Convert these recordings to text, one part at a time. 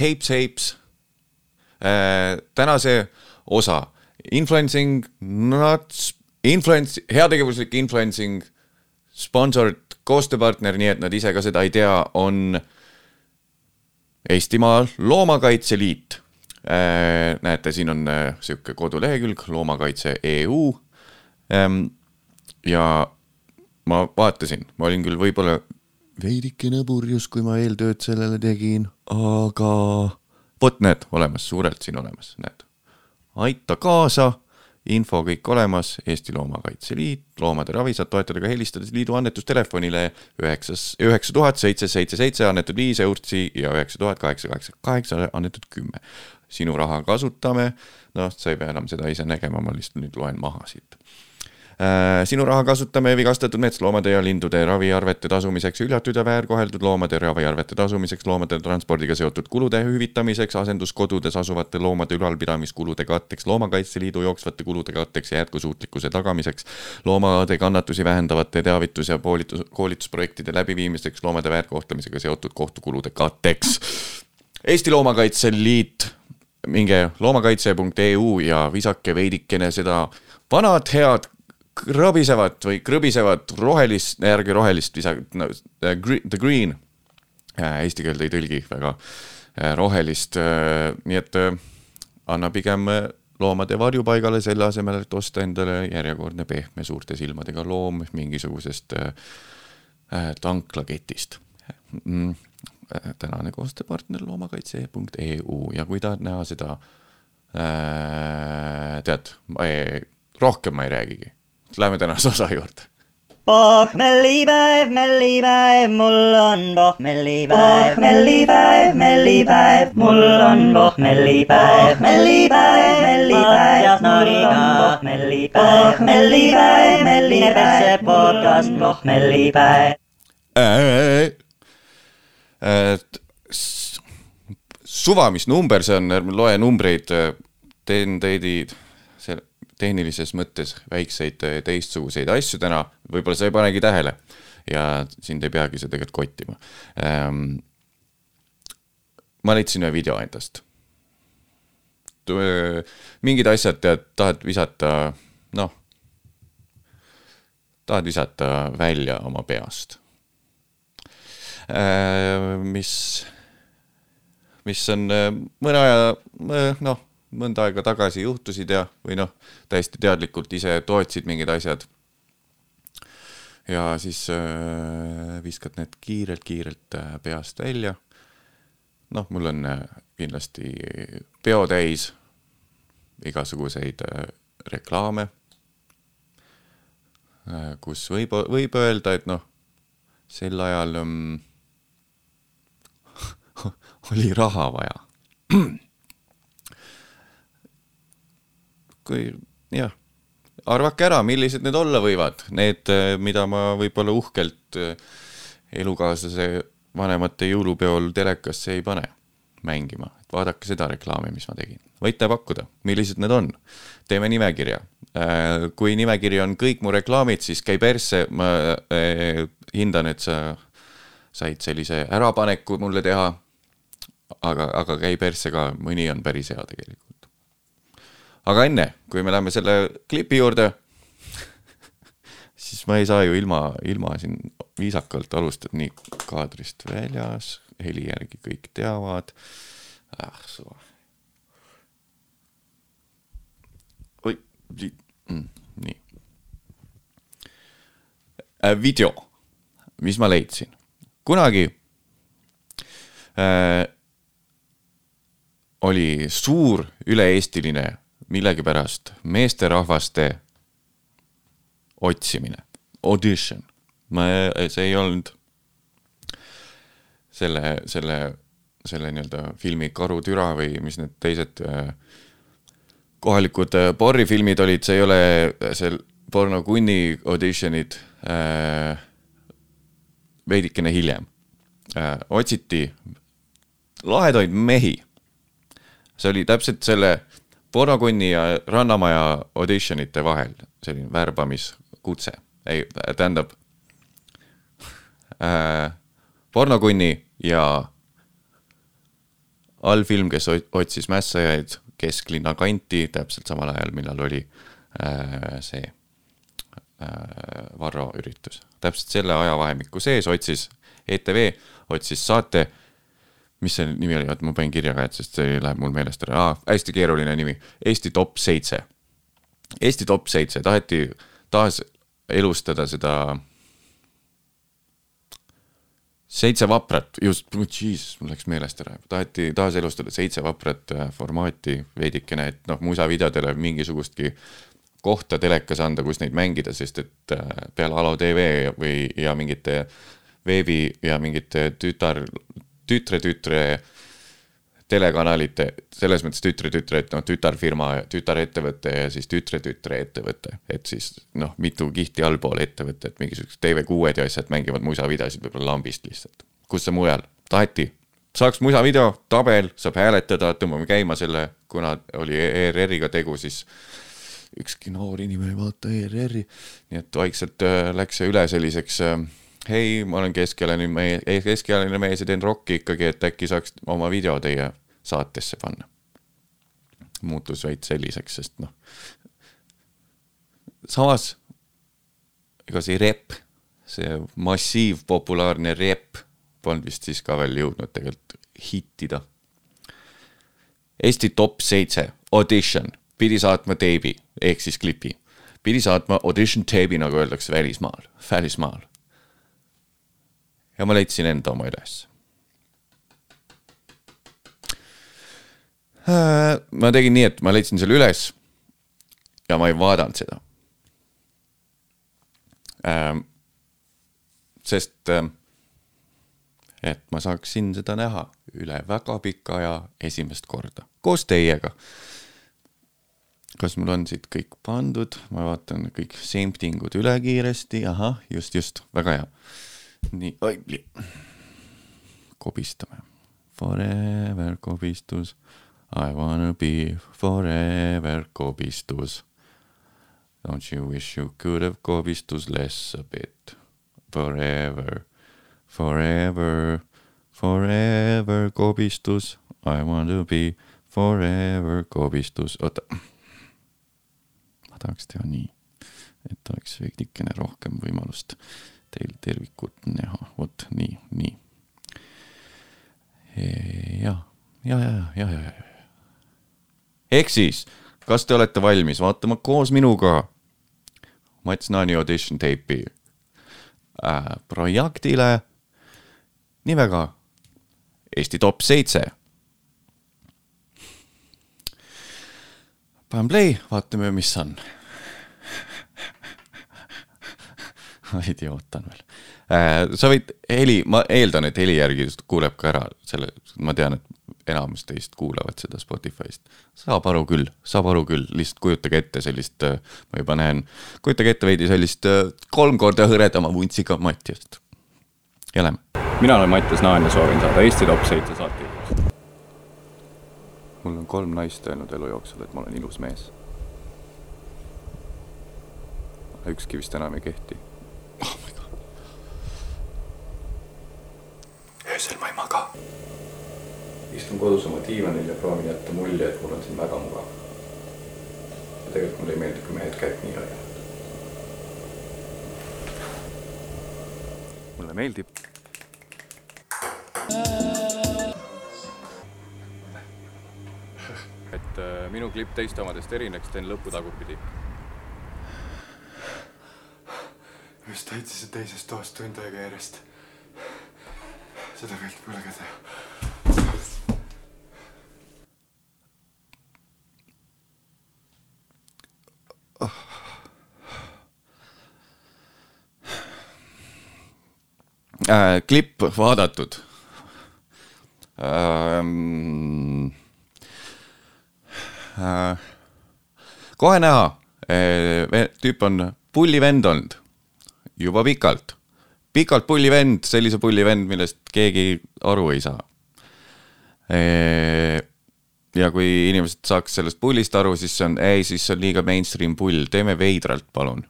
Heips Heips äh,. tänase osa influencing, not influence, heategevuslik influencing, sponsored koostööpartner, nii et nad ise ka seda ei tea, on Eestimaa Loomakaitse Liit äh,. näete, siin on äh, sihuke kodulehekülg Loomakaitse EU ähm,. ja ma vaatasin, ma olin küll võib-olla veidikene purjus, kui ma eeltööd sellele tegin, aga vot näed, olemas, suurelt siin olemas, näed. aita kaasa, info kõik olemas, Eesti Loomakaitse Liit, loomade ravi saad toetada ka helistades liidu annetustelefonile üheksas, üheksa tuhat seitse seitse seitse annetud viis eurtsi ja üheksa tuhat kaheksa kaheksa kaheksa annetud kümme. sinu raha kasutame, noh, sa ei pea enam seda ise nägema, ma lihtsalt nüüd loen maha siit sinu raha kasutame vigastatud metsloomade ja lindude raviarvete tasumiseks, hüljatud ja väärkoheldud loomade raviarvete tasumiseks, loomade transpordiga seotud kulude hüvitamiseks, asenduskodudes asuvate loomade ülalpidamiskulude katteks, Loomakaitse Liidu jooksvate kulude katteks ja jätkusuutlikkuse tagamiseks, loomade kannatusi vähendavate teavitus- ja koolitus, koolitusprojektide läbiviimiseks, loomade väärkohtlemisega seotud kohtukulude katteks. Eesti Loomakaitse Liit minge loomakaitse.eu ja visake veidikene seda vanad head krõbisevat või krõbisevat rohelist, järgi rohelist visa- no,, the green. Eesti keelde ei tõlgi väga äh, rohelist, äh, nii et äh, anna pigem loomade varjupaigale selle asemel, et osta endale järjekordne pehme suurte silmadega loom mingisugusest tanklaketist. Mm.. tänane koostööpartner loomakaitse.eu ja kui tahad näha seda, tead, rohkem ma ei räägigi Lähme tänase osa juurde. pohmellipäev, mellipäev, mul on pohmellipäev, mellipäev, mellipäev, mul on pohmellipäev, mellipäev, mellipäev ja noriga pohmellipäev, pohmellipäev, mellipäev, see podcast pohmellipäev. et suva, mis number see on, ärme loe numbreid, teen teid tehnilises mõttes väikseid äh, teistsuguseid asju täna, võib-olla sa ei panegi tähele ja sind ei peagi see tegelikult kottima ähm,. ma leidsin ühe video endast. mingid asjad tead, tahad visata, noh, tahad visata välja oma peast äh,. mis, mis on äh, mõne aja, noh mõnda aega tagasi juhtusid ja, või noh, täiesti teadlikult ise tootsid mingid asjad. ja siis äh, viskad need kiirelt-kiirelt äh, peast välja. noh, mul on äh, kindlasti peo täis igasuguseid äh, reklaame äh,, kus võib, võib öelda, et noh, sel ajal um, oli raha vaja kui jah, arvake ära, millised need olla võivad, need, eh, mida ma võib-olla uhkelt eh, elukaaslase vanemate jõulupeol telekasse ei pane mängima, et vaadake seda reklaami, mis ma tegin. võite pakkuda, millised need on. teeme nimekirja. Eh, kui nimekiri on kõik mu reklaamid, siis käi persse, ma hindan, et sa said sellise ärapaneku mulle teha. aga, aga käi persse ka, mõni on päris hea tegelikult aga enne, kui me läheme selle klipi juurde, siis ma ei saa ju ilma, ilma siin viisakalt alustada, nii kaadrist väljas, heli järgi kõik teavad. ah suva. oi, mm, nii äh,. video, mis ma leidsin, kunagi äh, oli suur üle-eestiline millegipärast meesterahvaste otsimine, audition. ma, see ei olnud selle, selle, selle nii-öelda filmi Karutüra või mis need teised äh, kohalikud äh, porrifilmid olid, see ei ole seal pornokunni auditionid äh, veidikene hiljem äh,. otsiti lahedaid mehi. see oli täpselt selle pornokunni ja Rannamaja auditionite vahel, selline värbamiskutse, ei, tähendab äh, pornokunni ja allfilm, kes ot- otsis mässajaid kesklinna kanti täpselt samal ajal, millal oli äh, see äh, Varro üritus. täpselt selle ajavahemiku sees otsis ETV, otsis saate, mis see nimi oli, oota ma panin kirja ka, et sest see läheb mul meelest ära. Ah,, hästi keeruline nimi, Eesti top seitse. Eesti top seitse, taheti taas elustada seda seitse vaprat, just, jesus, mul läks meelest ära, taheti taaselustada seitse vaprat äh, formaati veidikene, et noh, musavideodele mingisugustki kohta telekas anda, kus neid mängida, sest et äh, peale Alo tv või, ja mingite veebi ja mingite tütar, tütre-tütre telekanalite, selles mõttes tütre-tütre, et noh, tütarfirma, tütarettevõte ja siis tütre-tütre ettevõte, et siis noh, mitu kihti allpool ettevõtet, mingisugused TV6-d ja asjad mängivad musavideosid võib-olla lambist lihtsalt. kus see mujal, taheti, saaks musavideo, tabel, saab hääletada, tõmbame käima selle, kuna oli ERR-iga tegu, siis ükski noor inimene ei vaata ERR-i, nii et vaikselt äh, läks see üle selliseks äh, hei, ma olen keskealine mees, keskealine mees ja teen rokki ikkagi, et äkki saaks oma video teie saatesse panna. muutus veits selliseks, sest noh, samas ega see rep, see massiivpopulaarne rep polnud vist siis ka veel jõudnud tegelikult hittida. Eesti top seitse, audition, pidi saatma teibi ehk siis klipi, pidi saatma audition teibi, nagu öeldakse välismaal, välismaal. Ja ma leidsin enda oma üles. ma tegin nii, et ma leidsin selle üles ja ma ei vaadanud seda. sest ähm, et ma saaksin seda näha üle väga pika aja esimest korda koos teiega. kas mul on siit kõik pandud, ma vaatan kõik semptingud üle kiiresti, ahah, just, just, väga hea. nii, oi, kobistame. Forever kobistus, I wanna be forever kobistus. Don't you wish you could have kobistus less a bit? Forever, forever, forever kobistus, I want to be forever kobistus, oota. ma tahaks teha nii, et oleks veidikene rohkem võimalust teil tervikut näha, vot nii, nii. ja, ja, ja, ja, ja, ja, ja. ehk siis, kas te olete valmis vaatama koos minuga Mats Naani audition teipi äh, projektile nimega Eesti top seitse. panen play, vaatame, mis on. Idioot on veel. sa võid heli, ma eeldan, et heli järgi kuuleb ka ära selle, ma tean, et enamus teist kuulavad seda Spotify'st. saab aru küll, saab aru küll, lihtsalt kujutage ette sellist, ma juba näen, kujutage ette veidi sellist äh, kolm korda hõredama vuntsiga Mattiast. ja lähme. mina olen Mattias Naan ja soovin saada Eesti top seitse saatejuhiks. mul on kolm naist öelnud elu jooksul, et ma olen ilus mees. ükski vist enam ei kehti. Oh my god. öösel ma ei maga. istun kodus oma diivanil ja proovin jätta mulje, et mul on siin väga mugav. ja tegelikult mulle ei meeldi, kui mehed käed nii hoiavad. mulle meeldib. et äh, minu klipp teiste omadest erineks, teen lõpu tagurpidi. Just täitsin teisest toast tund aega järjest. seda meeldib mulle ka teha. äh,. klipp vaadatud ähm,. Äh, kohe näha äh,, tüüp on pullivend olnud juba pikalt, pikalt pullivend, sellise pullivend, millest keegi aru ei saa. ja kui inimesed saaks sellest pullist aru, siis see on, ei, siis see on liiga mainstream pull, teeme veidralt, palun.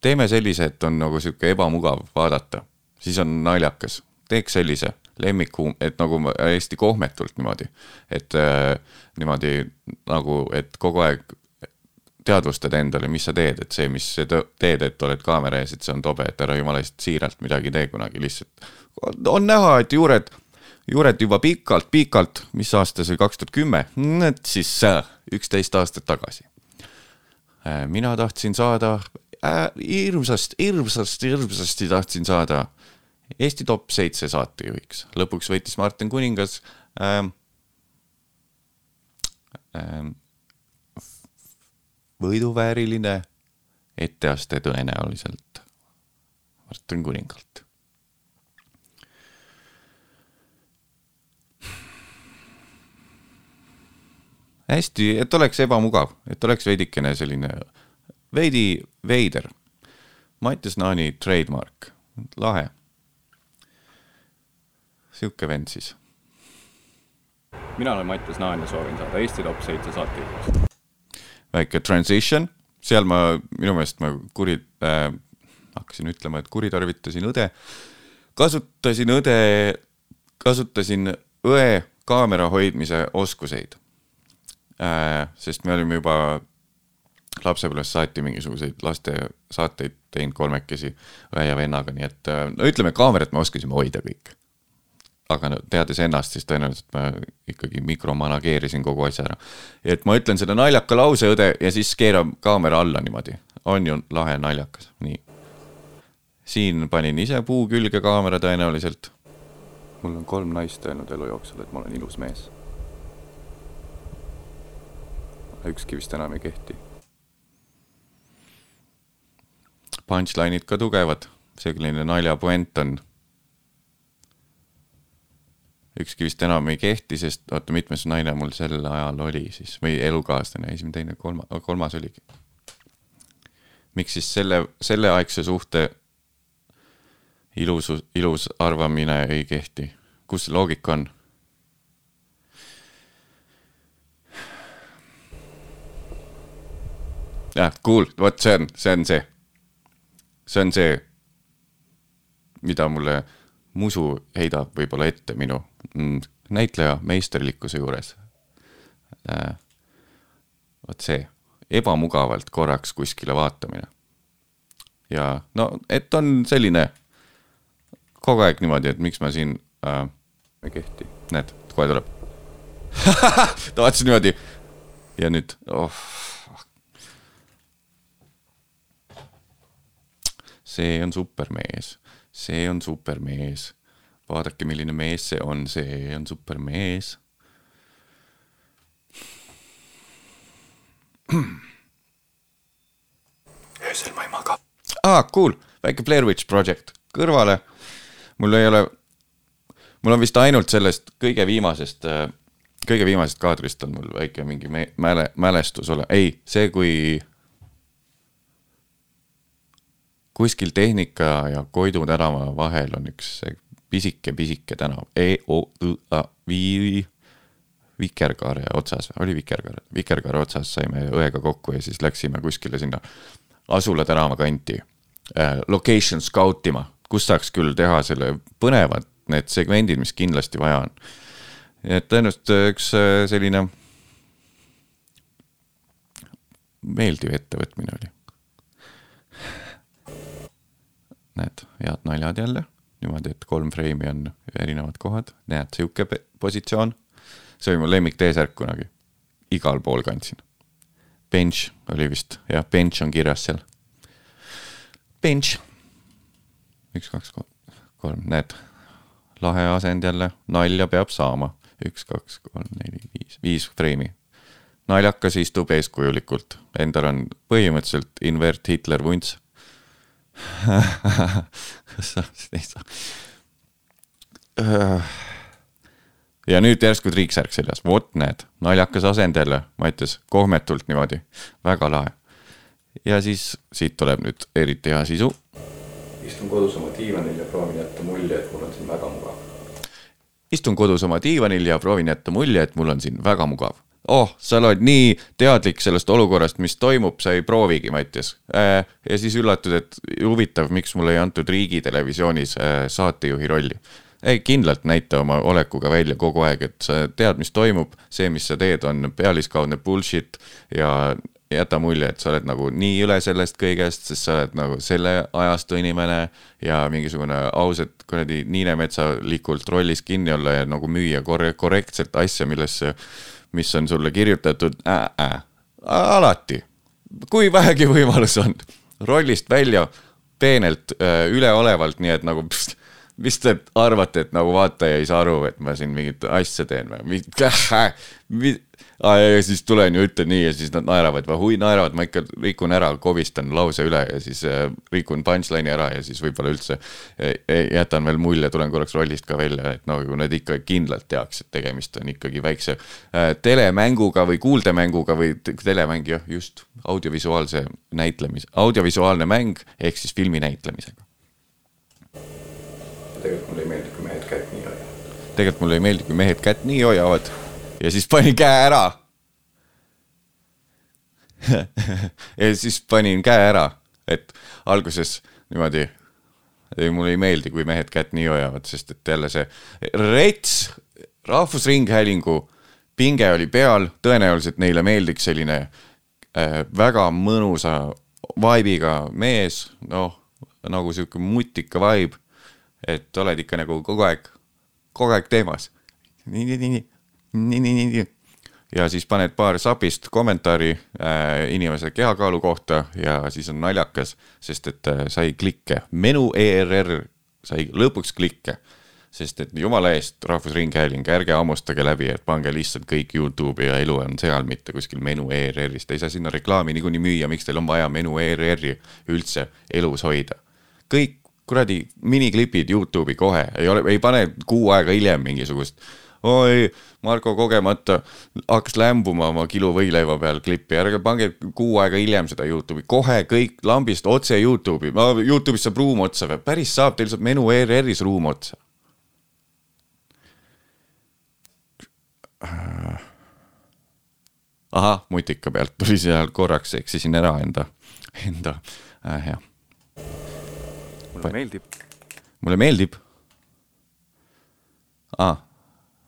teeme sellise, et on nagu sihuke ebamugav vaadata, siis on naljakas, teeks sellise, lemmiku, et nagu hästi kohmetult niimoodi, et äh, niimoodi nagu, et kogu aeg teadvustad endale, mis sa teed, et see, mis sa teed, et oled kaamera ees, et see on tobe, et ära jumala eest siiralt midagi tee kunagi, lihtsalt on näha, et juured, juured juba pikalt-pikalt, mis aasta see kaks tuhat kümme, et siis äh, üksteist aastat tagasi. mina tahtsin saada äh, hirmsasti, hirmsasti, hirmsasti tahtsin saada Eesti top seitse saatejuhiks, lõpuks võitis Martin Kuningas ähm,. Ähm, võiduvääriline etteaste tõenäoliselt Martin Kuningalt. hästi, et oleks ebamugav, et oleks veidikene selline veidi veider. Mattias Naani trademark, lahe. sihuke vend siis mina olen Mattias Naan ja soovin saada Eesti top seitse saatejuhiks. Väike transition, seal ma minu meelest ma kuri- äh,, hakkasin ütlema, et kuritarvitasin õde, kasutasin õde, kasutasin õe kaamera hoidmise oskuseid äh,. sest me olime juba lapsepõlvest saati mingisuguseid lastesaateid teinud kolmekesi õe ja vennaga, nii et äh, no ütleme, kaamerat me oskasime hoida kõik. Aga teades ennast, siis tõenäoliselt ma ikkagi mikromanageerisin kogu asja ära. et ma ütlen selle naljaka lause õde ja siis keeran kaamera alla niimoodi, on ju lahe naljakas, nii. siin panin ise puu külge kaamera tõenäoliselt. mul on kolm naist öelnud elu jooksul, et ma olen ilus mees. ükski vist enam ei kehti. Punchline'id ka tugevad, selline naljapuent on ükski vist enam ei kehti, sest oota, mitmes naine mul sel ajal oli siis või elukaaslane, esimene, teine, kolmas, kolmas oligi. miks siis selle, selleaegse suhte ilus, ilus arvamine ei kehti, kus see loogika on? jah, cool, vot see on, see on see. see on see, mida mulle musu heidab võib-olla ette minu näitleja meisterlikkuse juures äh,. vot see, ebamugavalt korraks kuskile vaatamine. ja no, et on selline kogu aeg niimoodi, et miks ma siin äh, ei kehti, näed, kohe tuleb. ta vaatas niimoodi ja nüüd oh,. see on supermees, see on supermees. vaadake, milline mees see on, see on supermees. öösel ma ei maga. aa, cool, väike Blair Witch Project kõrvale. mul ei ole, mul on vist ainult sellest kõige viimasest, kõige viimasest kaadrist on mul väike mingi mäle, mälestus ole, ei, see, kui kuskil Tehnika ja Koidu tänava vahel on üks pisike-pisike tänav. E O Õ A Vi- Vikerkaare otsas, oli Vikerkaare, Vikerkaare otsas saime õega kokku ja siis läksime kuskile sinna Asula tänava kanti äh, location scout ima, kus saaks küll teha selle põnevad need segmendid, mis kindlasti vaja on. et tõenäoliselt üks äh, selline meeldiv ettevõtmine oli. Näed, head naljad jälle, niimoodi, et kolm freimi on erinevad kohad, näed, sihuke positsioon. see oli mu lemmik T-särk kunagi, igal pool kandsin. Bench oli vist, jah, bench on kirjas seal. Bench, üks, kaks, kolm, näed, lahe asend jälle, nalja peab saama, üks, kaks, kolm, neli, viis, viis freimi. naljakas istub eeskujulikult, endal on põhimõtteliselt invert Hitler vunts kas sa ei saa? ja nüüd järsku triiksärk seljas, vot näed, naljakas asend jälle, Mattias, kohmetult niimoodi, väga lahe. ja siis siit tuleb nüüd eriti hea sisu. istun kodus oma diivanil ja proovin jätta mulje, et mul on siin väga mugav. istun kodus oma diivanil ja proovin jätta mulje, et mul on siin väga mugav oh, sa oled nii teadlik sellest olukorrast, mis toimub, sa ei proovigi, Mattias äh,. ja siis üllatud, et huvitav, miks mulle ei antud riigitelevisioonis äh, saatejuhi rolli. ei kindlalt näita oma olekuga välja kogu aeg, et sa tead, mis toimub, see, mis sa teed, on pealiskaudne bullshit ja jäta mulje, et sa oled nagu nii üle sellest kõigest, sest sa oled nagu selle ajastu inimene ja mingisugune ausalt kuradi niinemetsalikult rollis kinni olla ja nagu müüa korre-, korrektselt asja, millesse, mis on sulle kirjutatud äh, äh, alati, kui vähegi võimalus on, rollist välja peenelt, üleolevalt, nii et nagu pst, mis te arvate, et nagu vaataja ei saa aru, et ma siin mingit asja teen või? ja siis tulen ja ütlen nii ja siis nad naeravad või hui naeravad, ma ikka rikun ära, kobistan lause üle ja siis äh, rikun punchline'i ära ja siis võib-olla üldse äh, jätan veel mulje, tulen korraks rollist ka välja, et nagu nad ikka kindlalt teaks, et tegemist on ikkagi väikse äh, telemänguga või kuuldemänguga või te- telemäng jah, just audiovisuaalse näitlemise, audiovisuaalne mäng ehk siis filmi näitlemisega. tegelikult mulle ei meeldi, kui mehed kätt nii hoiavad. tegelikult mulle ei meeldi, kui mehed kätt nii hoiavad ja siis panin käe ära. ja siis panin käe ära, et alguses niimoodi, ei mulle ei meeldi, kui mehed kätt nii hoiavad, sest et jälle see rets Rahvusringhäälingu pinge oli peal, tõenäoliselt neile meeldiks selline äh, väga mõnusa vibe'iga mees, noh nagu sihuke mutika vibe, et oled ikka nagu kogu aeg, kogu aeg teemas. nii, nii, nii, nii, nii, nii, nii. ja siis paned paar sapist kommentaari äh, inimese kehakaalu kohta ja siis on naljakas, sest et äh, sai klikke, menu ERR sai lõpuks klikke sest et jumala eest, Rahvusringhääling, ärge hammustage läbi, et pange lihtsalt kõik Youtube'i ja elu on seal, mitte kuskil menu ERR-is, te ei saa sinna reklaami niikuinii müüa, miks teil on vaja menu ERR-i üldse elus hoida. kõik kuradi miniklipid Youtube'i kohe, ei ole, ei pane kuu aega hiljem mingisugust oi, Marko kogemata hakkas lämbuma oma kilo võileiva peal klippi, ärge pange kuu aega hiljem seda Youtube'i, kohe kõik lambist otse Youtube'i, Youtube'is saab ruum otsa või, päris saab, teil saab menu ERR-is ruum otsa. ahah, mutika pealt tuli seal korraks, eksisin ära enda, enda äh,, jah. mulle meeldib. mulle meeldib ah..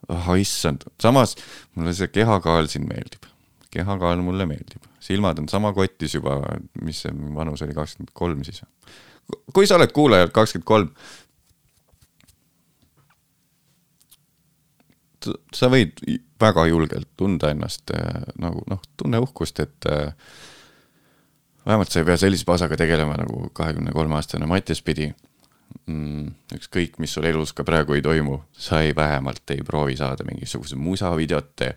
Oh issand, samas mulle see kehakaal siin meeldib, kehakaal mulle meeldib, silmad on sama kotis juba, mis see vanus oli, kakskümmend kolm siis. kui sa oled kuulaja kakskümmend kolm, sa võid väga julgelt tunda ennast äh, nagu noh, tunne uhkust, et äh, vähemalt sa ei pea sellise pasaga tegelema nagu kahekümne kolme aastane Mattias pidi mm,. ükskõik, mis sul elus ka praegu ei toimu, sa ei vähemalt ei proovi saada mingisuguse musavideote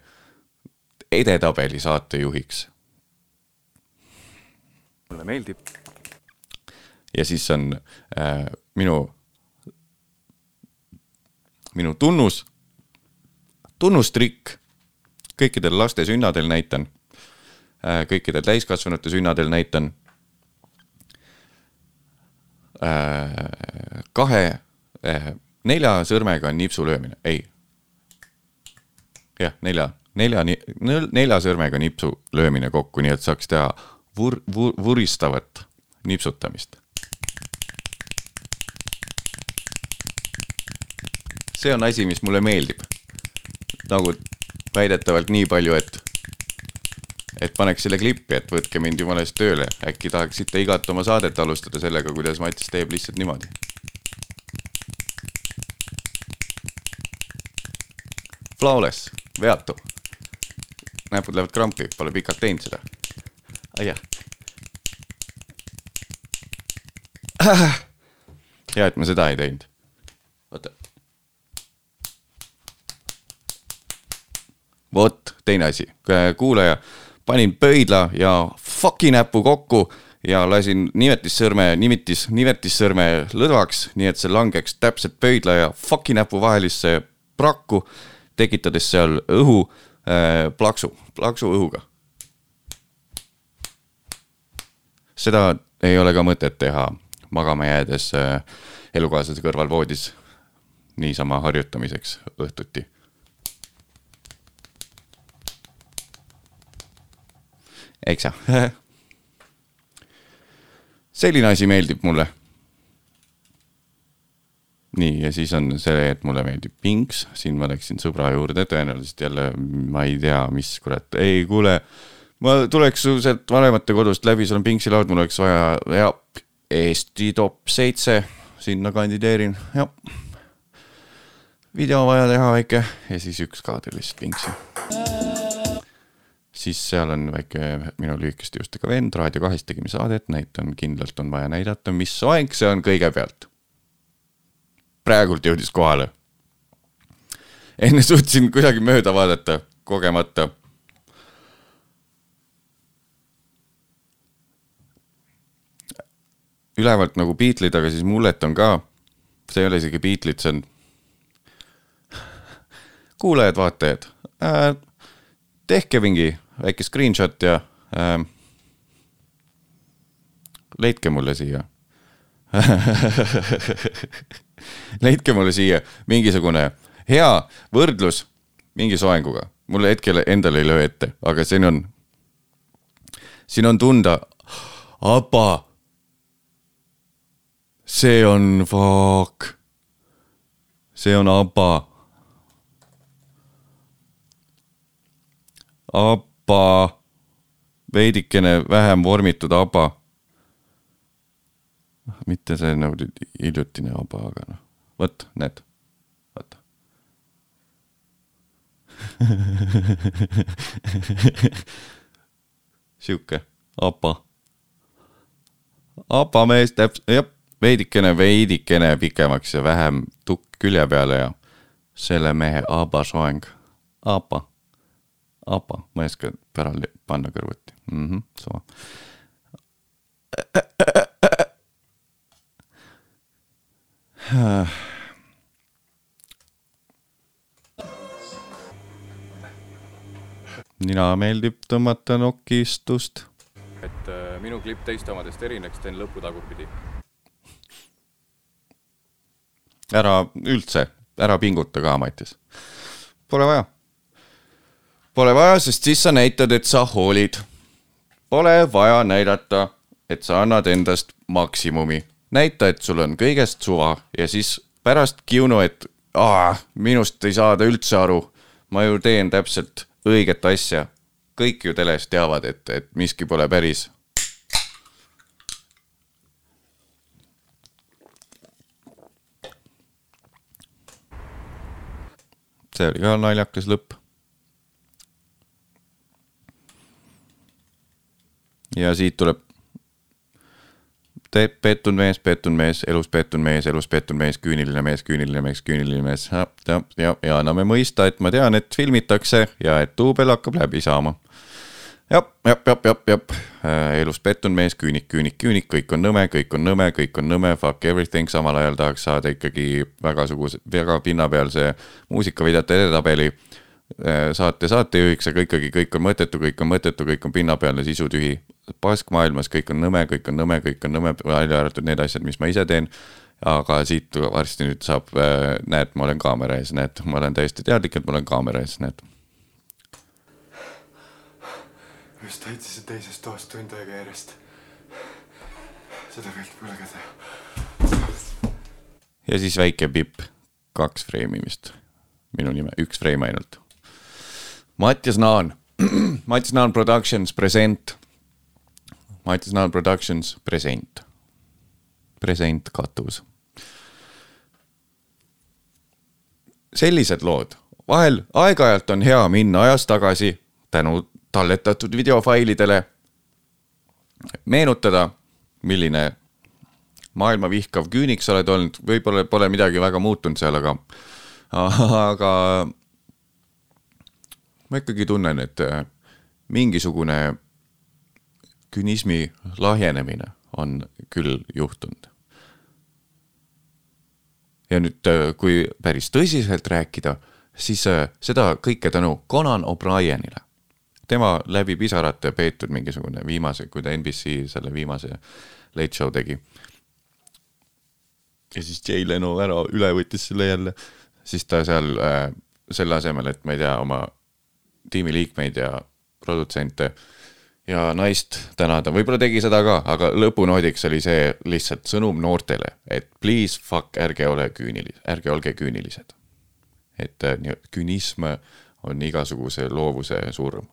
edetabeli saatejuhiks mulle meeldib. ja siis on äh, minu, minu tunnus, tunnustrikk kõikidel laste sünnadel näitan äh,, kõikidel täiskasvanute sünnadel näitan. Kahe äh,, nelja sõrmega nipsu löömine, ei. jah, nelja, nelja, nelja sõrmega nipsu löömine kokku, nii et saaks teha vur-, vur-, vuristavat nipsutamist. see on asi, mis mulle meeldib. nagu väidetavalt nii palju, et, et paneks selle klippi, et võtke mind jumala eest tööle, äkki tahaksite igat oma saadet alustada sellega, kuidas Matis teeb lihtsalt niimoodi. Flawless, veatu. näpud lähevad krampi, pole pikalt teinud seda. aiah. hea, et ma seda ei teinud. oota. vot, teine asi, kuulaja, panin pöidla ja fuck'i näpu kokku ja lasin nimetissõrme, nimetis, nimetissõrme lõdvaks, nii et see langeks täpselt pöidla ja fuck'i näpu vahelisse prakku, tekitades seal õhu äh, plaksu, plaksu õhuga. seda ei ole ka mõtet teha magama jäädes äh, elukaaslase kõrval voodis niisama harjutamiseks õhtuti eks sa selline asi meeldib mulle. nii, ja siis on see, et mulle meeldib Pinks, siin ma läksin sõbra juurde, tõenäoliselt jälle ma ei tea, mis kurat, ei kuule. ma tuleks su sealt vanematekodust läbi, sul on Pinksi laud, mul oleks vaja ja Eesti top seitse, sinna kandideerin, jah. video vaja teha väike. Ja siis üks kaader lihtsalt Pinksi siis seal on väike minu lühikeste juustega vend, Raadio kahes tegime saadet, näitan kindlalt on vaja näidata, mis soeng see on kõigepealt. praegult jõudis kohale. enne suutsin kuidagi mööda vaadata, kogemata. ülevalt nagu Beatleid, aga siis mullet on ka. see ei ole isegi Beatleid, see on kuulajad-vaatajad äh,. tehke mingi väike screenshot ja äh, leidke mulle siia leidke mulle siia mingisugune hea võrdlus mingi soenguga. mulle hetkel endale ei löö ette, aga siin on, siin on tunda, apa. see on fuck, see on apa ABBA, veidikene vähem vormitud ABBA. mitte see nagu hiljutine ABBA, aga noh, vot näed, vaata. sihuke ABBA. ABBA mees täpselt, jah, veidikene, veidikene pikemaks ja vähem tukk külje peale ja selle mehe ABBA soeng, ABBA, ma ei oska pärali panna kõrvuti mm. -hmm, sama. nina meeldib tõmmata nokistust. et äh, minu klipp teiste omadest erineks, teen lõpu tagurpidi. ära üldse, ära pinguta ka, Matis. Pole vaja. Pole vaja, sest siis sa näitad, et sa hoolid. Pole vaja näidata, et sa annad endast maksimumi. näita, et sul on kõigest suva ja siis pärast kiunu, et aa, minust ei saada üldse aru. ma ju teen täpselt õiget asja. kõik ju teles teavad, et, et miski pole päris see oli ka naljakas lõpp. Ja siit tuleb. teeb pettunud mees, pettunud mees, elus pettunud mees, elus pettunud mees, küüniline mees, küüniline mees, küüniline mees ja, ja, ja, anname mõista, et ma tean, et filmitakse ja et duubel hakkab läbi saama. jah, jah, jah, jah, jah, elus pettunud mees, küünik, küünik, küünik, kõik on nõme, kõik on nõme, kõik on nõme, fuck everything, samal ajal tahaks saada ikkagi väga suguse, väga pinnapealse muusikavideote edetabeli äh, saate saatejuhiks, aga ikkagi kõik on mõttetu, kõik on mõttetu, kõik on pinnapealne, sisutühi. pask maailmas, kõik on nõme, kõik on nõme, kõik on nõme, välja arvatud need asjad, mis ma ise teen. aga siit varsti nüüd saab, näed, ma olen kaamera ees, näed, ma olen täiesti teadlik, et ma olen kaamera ees, näed just täitsin teisest toast tund aega järjest. seda meeldib põlgada. ja siis väike pipp, kaks freimimist, minu nime, üks freim ainult. Mattias Naan, Mattias Naan Productions present. Mattias Naan Productions present, present katus. sellised lood, vahel aeg-ajalt on hea minna ajas tagasi tänu talletatud videofailidele. meenutada, milline maailma vihkav küünik sa oled olnud, võib-olla pole midagi väga muutunud seal, aga, aga ma ikkagi tunnen, et mingisugune künismi lahjenemine on küll juhtunud. ja nüüd, kui päris tõsiselt rääkida, siis äh, seda kõike tänu Conan O'Brienile. tema läbi pisarate peetud mingisugune viimase, kui ta NBC selle viimase Late Show tegi ja siis Jay Leno ära üle võttis selle jälle, siis ta seal äh, selle asemel, et ma ei tea, oma tiimiliikmeid ja produtsente ja naist tänada, võib-olla tegi seda ka, aga lõpunoodiks oli see lihtsalt sõnum noortele, et please fuck, ärge ole küünilised, ärge olge küünilised. et äh, künism on igasuguse loovuse surm.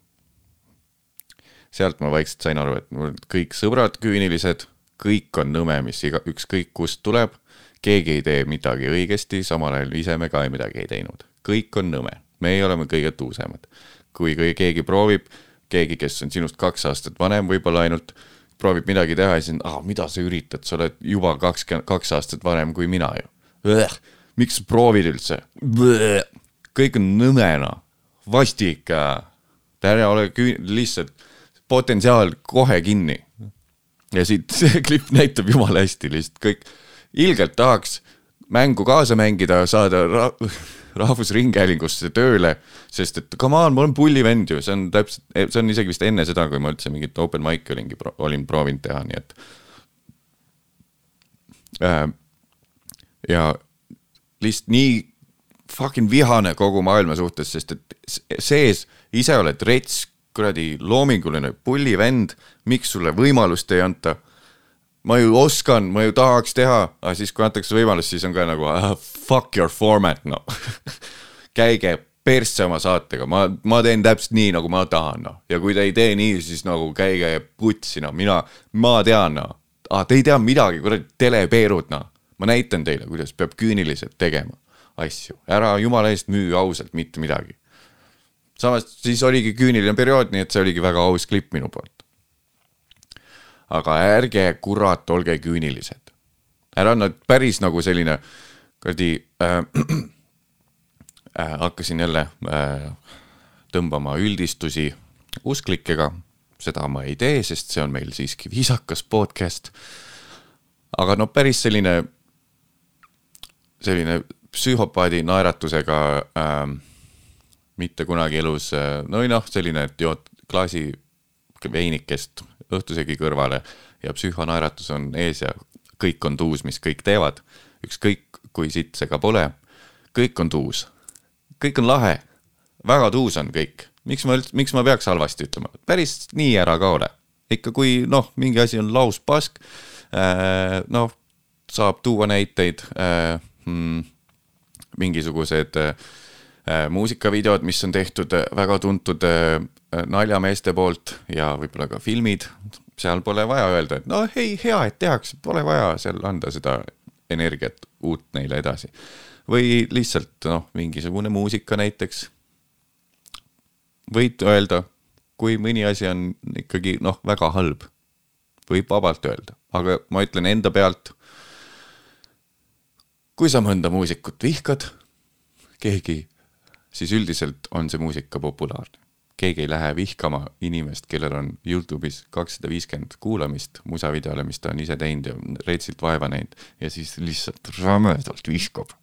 sealt ma vaikselt sain aru, et mul kõik sõbrad küünilised, kõik on nõme, mis iga, ükskõik kust tuleb, keegi ei tee midagi õigesti, samal ajal ise me ka midagi ei teinud, kõik on nõme, meie oleme kõige tuusemad. kui keegi proovib keegi, kes on sinust kaks aastat vanem võib-olla ainult, proovib midagi teha ja siis, ah, mida sa üritad, sa oled juba kakskümmend kaks aastat vanem kui mina ju. miks sa proovid üldse? kõik on nõmena, vastik, ära ole küün-, lihtsalt potentsiaal kohe kinni. ja siit see klipp näitab jumala hästi lihtsalt kõik, ilgelt tahaks mängu kaasa mängida, saada ra Rahvusringhäälingusse tööle, sest et come on, ma olen pullivend ju, see on täpselt, see on isegi vist enne seda, kui ma üldse mingit open mic'i olingi, olin proovinud teha, nii et äh,. ja lihtsalt nii fucking vihane kogu maailma suhtes, sest et sees ise oled rets, kuradi loominguline pullivend, miks sulle võimalust ei anta ma ju oskan, ma ju tahaks teha, aga siis, kui antakse võimalus, siis on ka nagu uh, fuck your format, noh käige persse oma saatega, ma, ma teen täpselt nii, nagu ma tahan, noh. ja kui te ei tee nii, siis nagu käige putsi, noh, mina, ma tean, noh. ah, te ei tea midagi, kuradi telepeerud, noh. ma näitan teile, kuidas peab küüniliselt tegema asju, ära jumala eest müü ausalt mitte midagi. samas siis oligi küüniline periood, nii et see oligi väga aus klipp minu poolt aga ärge kurat olge küünilised. ära nad päris nagu selline kuradi äh, äh, hakkasin jälle äh, tõmbama üldistusi usklikega. seda ma ei tee, sest see on meil siiski viisakas podcast. aga no päris selline, selline psühhopaadi naeratusega äh, mitte kunagi elus, äh, no noh, selline, et jood klaasi veinikest õhtusöögi kõrvale ja psühhonaeratus on ees ja kõik on tuus, mis kõik teevad. ükskõik kui sitt see ka pole, kõik on tuus. kõik on lahe, väga tuus on kõik. miks ma üldse, miks ma peaks halvasti ütlema, päris nii ära ka ole. ikka kui noh, mingi asi on lauspask äh,, noh, saab tuua näiteid äh,, hmm, mingisugused äh, muusikavideod, mis on tehtud väga tuntud äh, Äh, naljameeste poolt ja võib-olla ka filmid, seal pole vaja öelda, et no ei, hea, et tehakse, pole vaja seal anda seda energiat uut neile edasi. või lihtsalt noh, mingisugune muusika näiteks. võid öelda, kui mõni asi on ikkagi noh, väga halb, võib vabalt öelda, aga ma ütlen enda pealt. kui sa mõnda muusikut vihkad, keegi, siis üldiselt on see muusika populaarne keegi ei lähe vihkama inimest, kellel on Youtube'is kakssada viiskümmend kuulamist musavideole, mis ta on ise teinud ja retsilt vaeva näinud ja siis lihtsalt rämedalt vihkab.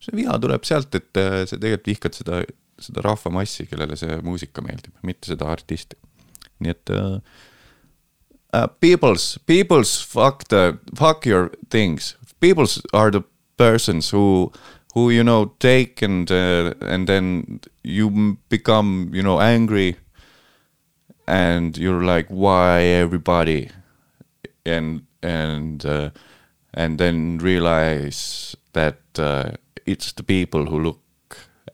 see viha tuleb sealt, et äh, sa tegelikult vihkad seda, seda rahvamassi, kellele see muusika meeldib, mitte seda artisti. nii et uh, uh, people's, people's fuck the, fuck your things. People's are the persons who who you know take and uh, and then you become you know angry and you're like why everybody? And and uh, and then realize that uh, it's the people who look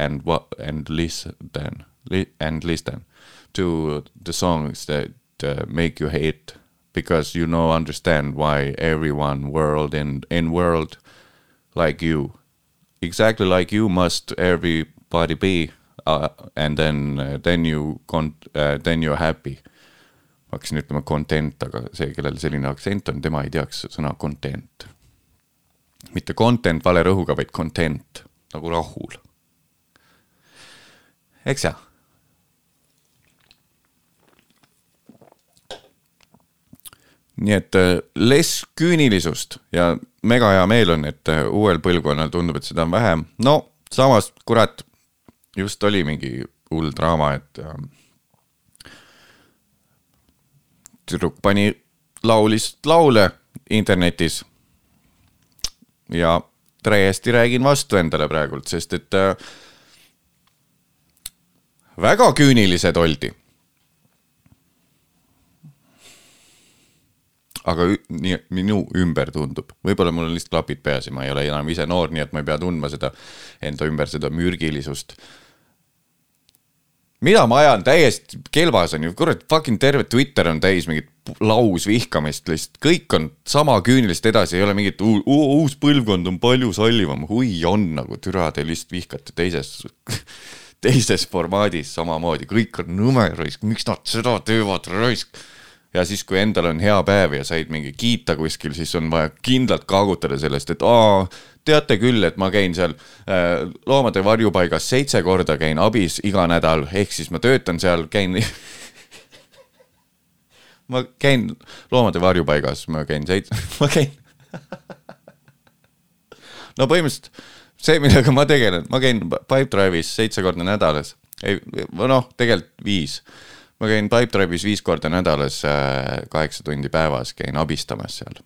and what and listen then li- and listen to the songs that uh, make you hate because you know understand why everyone world in in world like you exactly like you must everybody be uh, and then uh, then you con- uh, then you are happy. ma hakkasin ütlema content, aga see, kellel selline aktsent on, tema ei teaks sõna content. mitte content vale rõhuga, vaid content nagu rahul. eks jah nii et äh, less küünilisust ja mega hea meel on, et äh, uuel põlvkonnal tundub, et seda on vähem. no samas, kurat, just oli mingi hull draama, et äh, tüdruk pani, laulis laule internetis. ja täiesti räägin vastu endale praegult, sest et väga küünilised oldi aga nii minu ümber tundub, võib-olla mul on lihtsalt klapid peas ja ma ei ole enam ise noor, nii et ma ei pea tundma seda enda ümber seda mürgilisust. mida ma ajan täiesti kelbas on ju, kurat, fucking terve Twitter on täis mingit lausvihkamist lihtsalt, kõik on sama küünilist edasi, ei ole mingit uu- uu- uus põlvkond on palju sallivam, hui on nagu türa, te lihtsalt vihkate teises, teises formaadis samamoodi, kõik on nõme raisk, miks nad seda teevad raisk ja siis, kui endal on hea päev ja said mingi kiita kuskil, siis on vaja kindlalt kaagutada sellest, et aa, teate küll, et ma käin seal äh, loomade varjupaigas seitse korda käin abis iga nädal, ehk siis ma töötan seal, käin ma käin loomade varjupaigas, ma käin seitse, ma käin no põhimõtteliselt see, millega ma tegelen, ma käin Pipedrive'is seitse korda nädalas, ei, noh, tegelikult viis ma käin Pipedrive'is viis korda nädalas, kaheksa tundi päevas käin abistamas seal.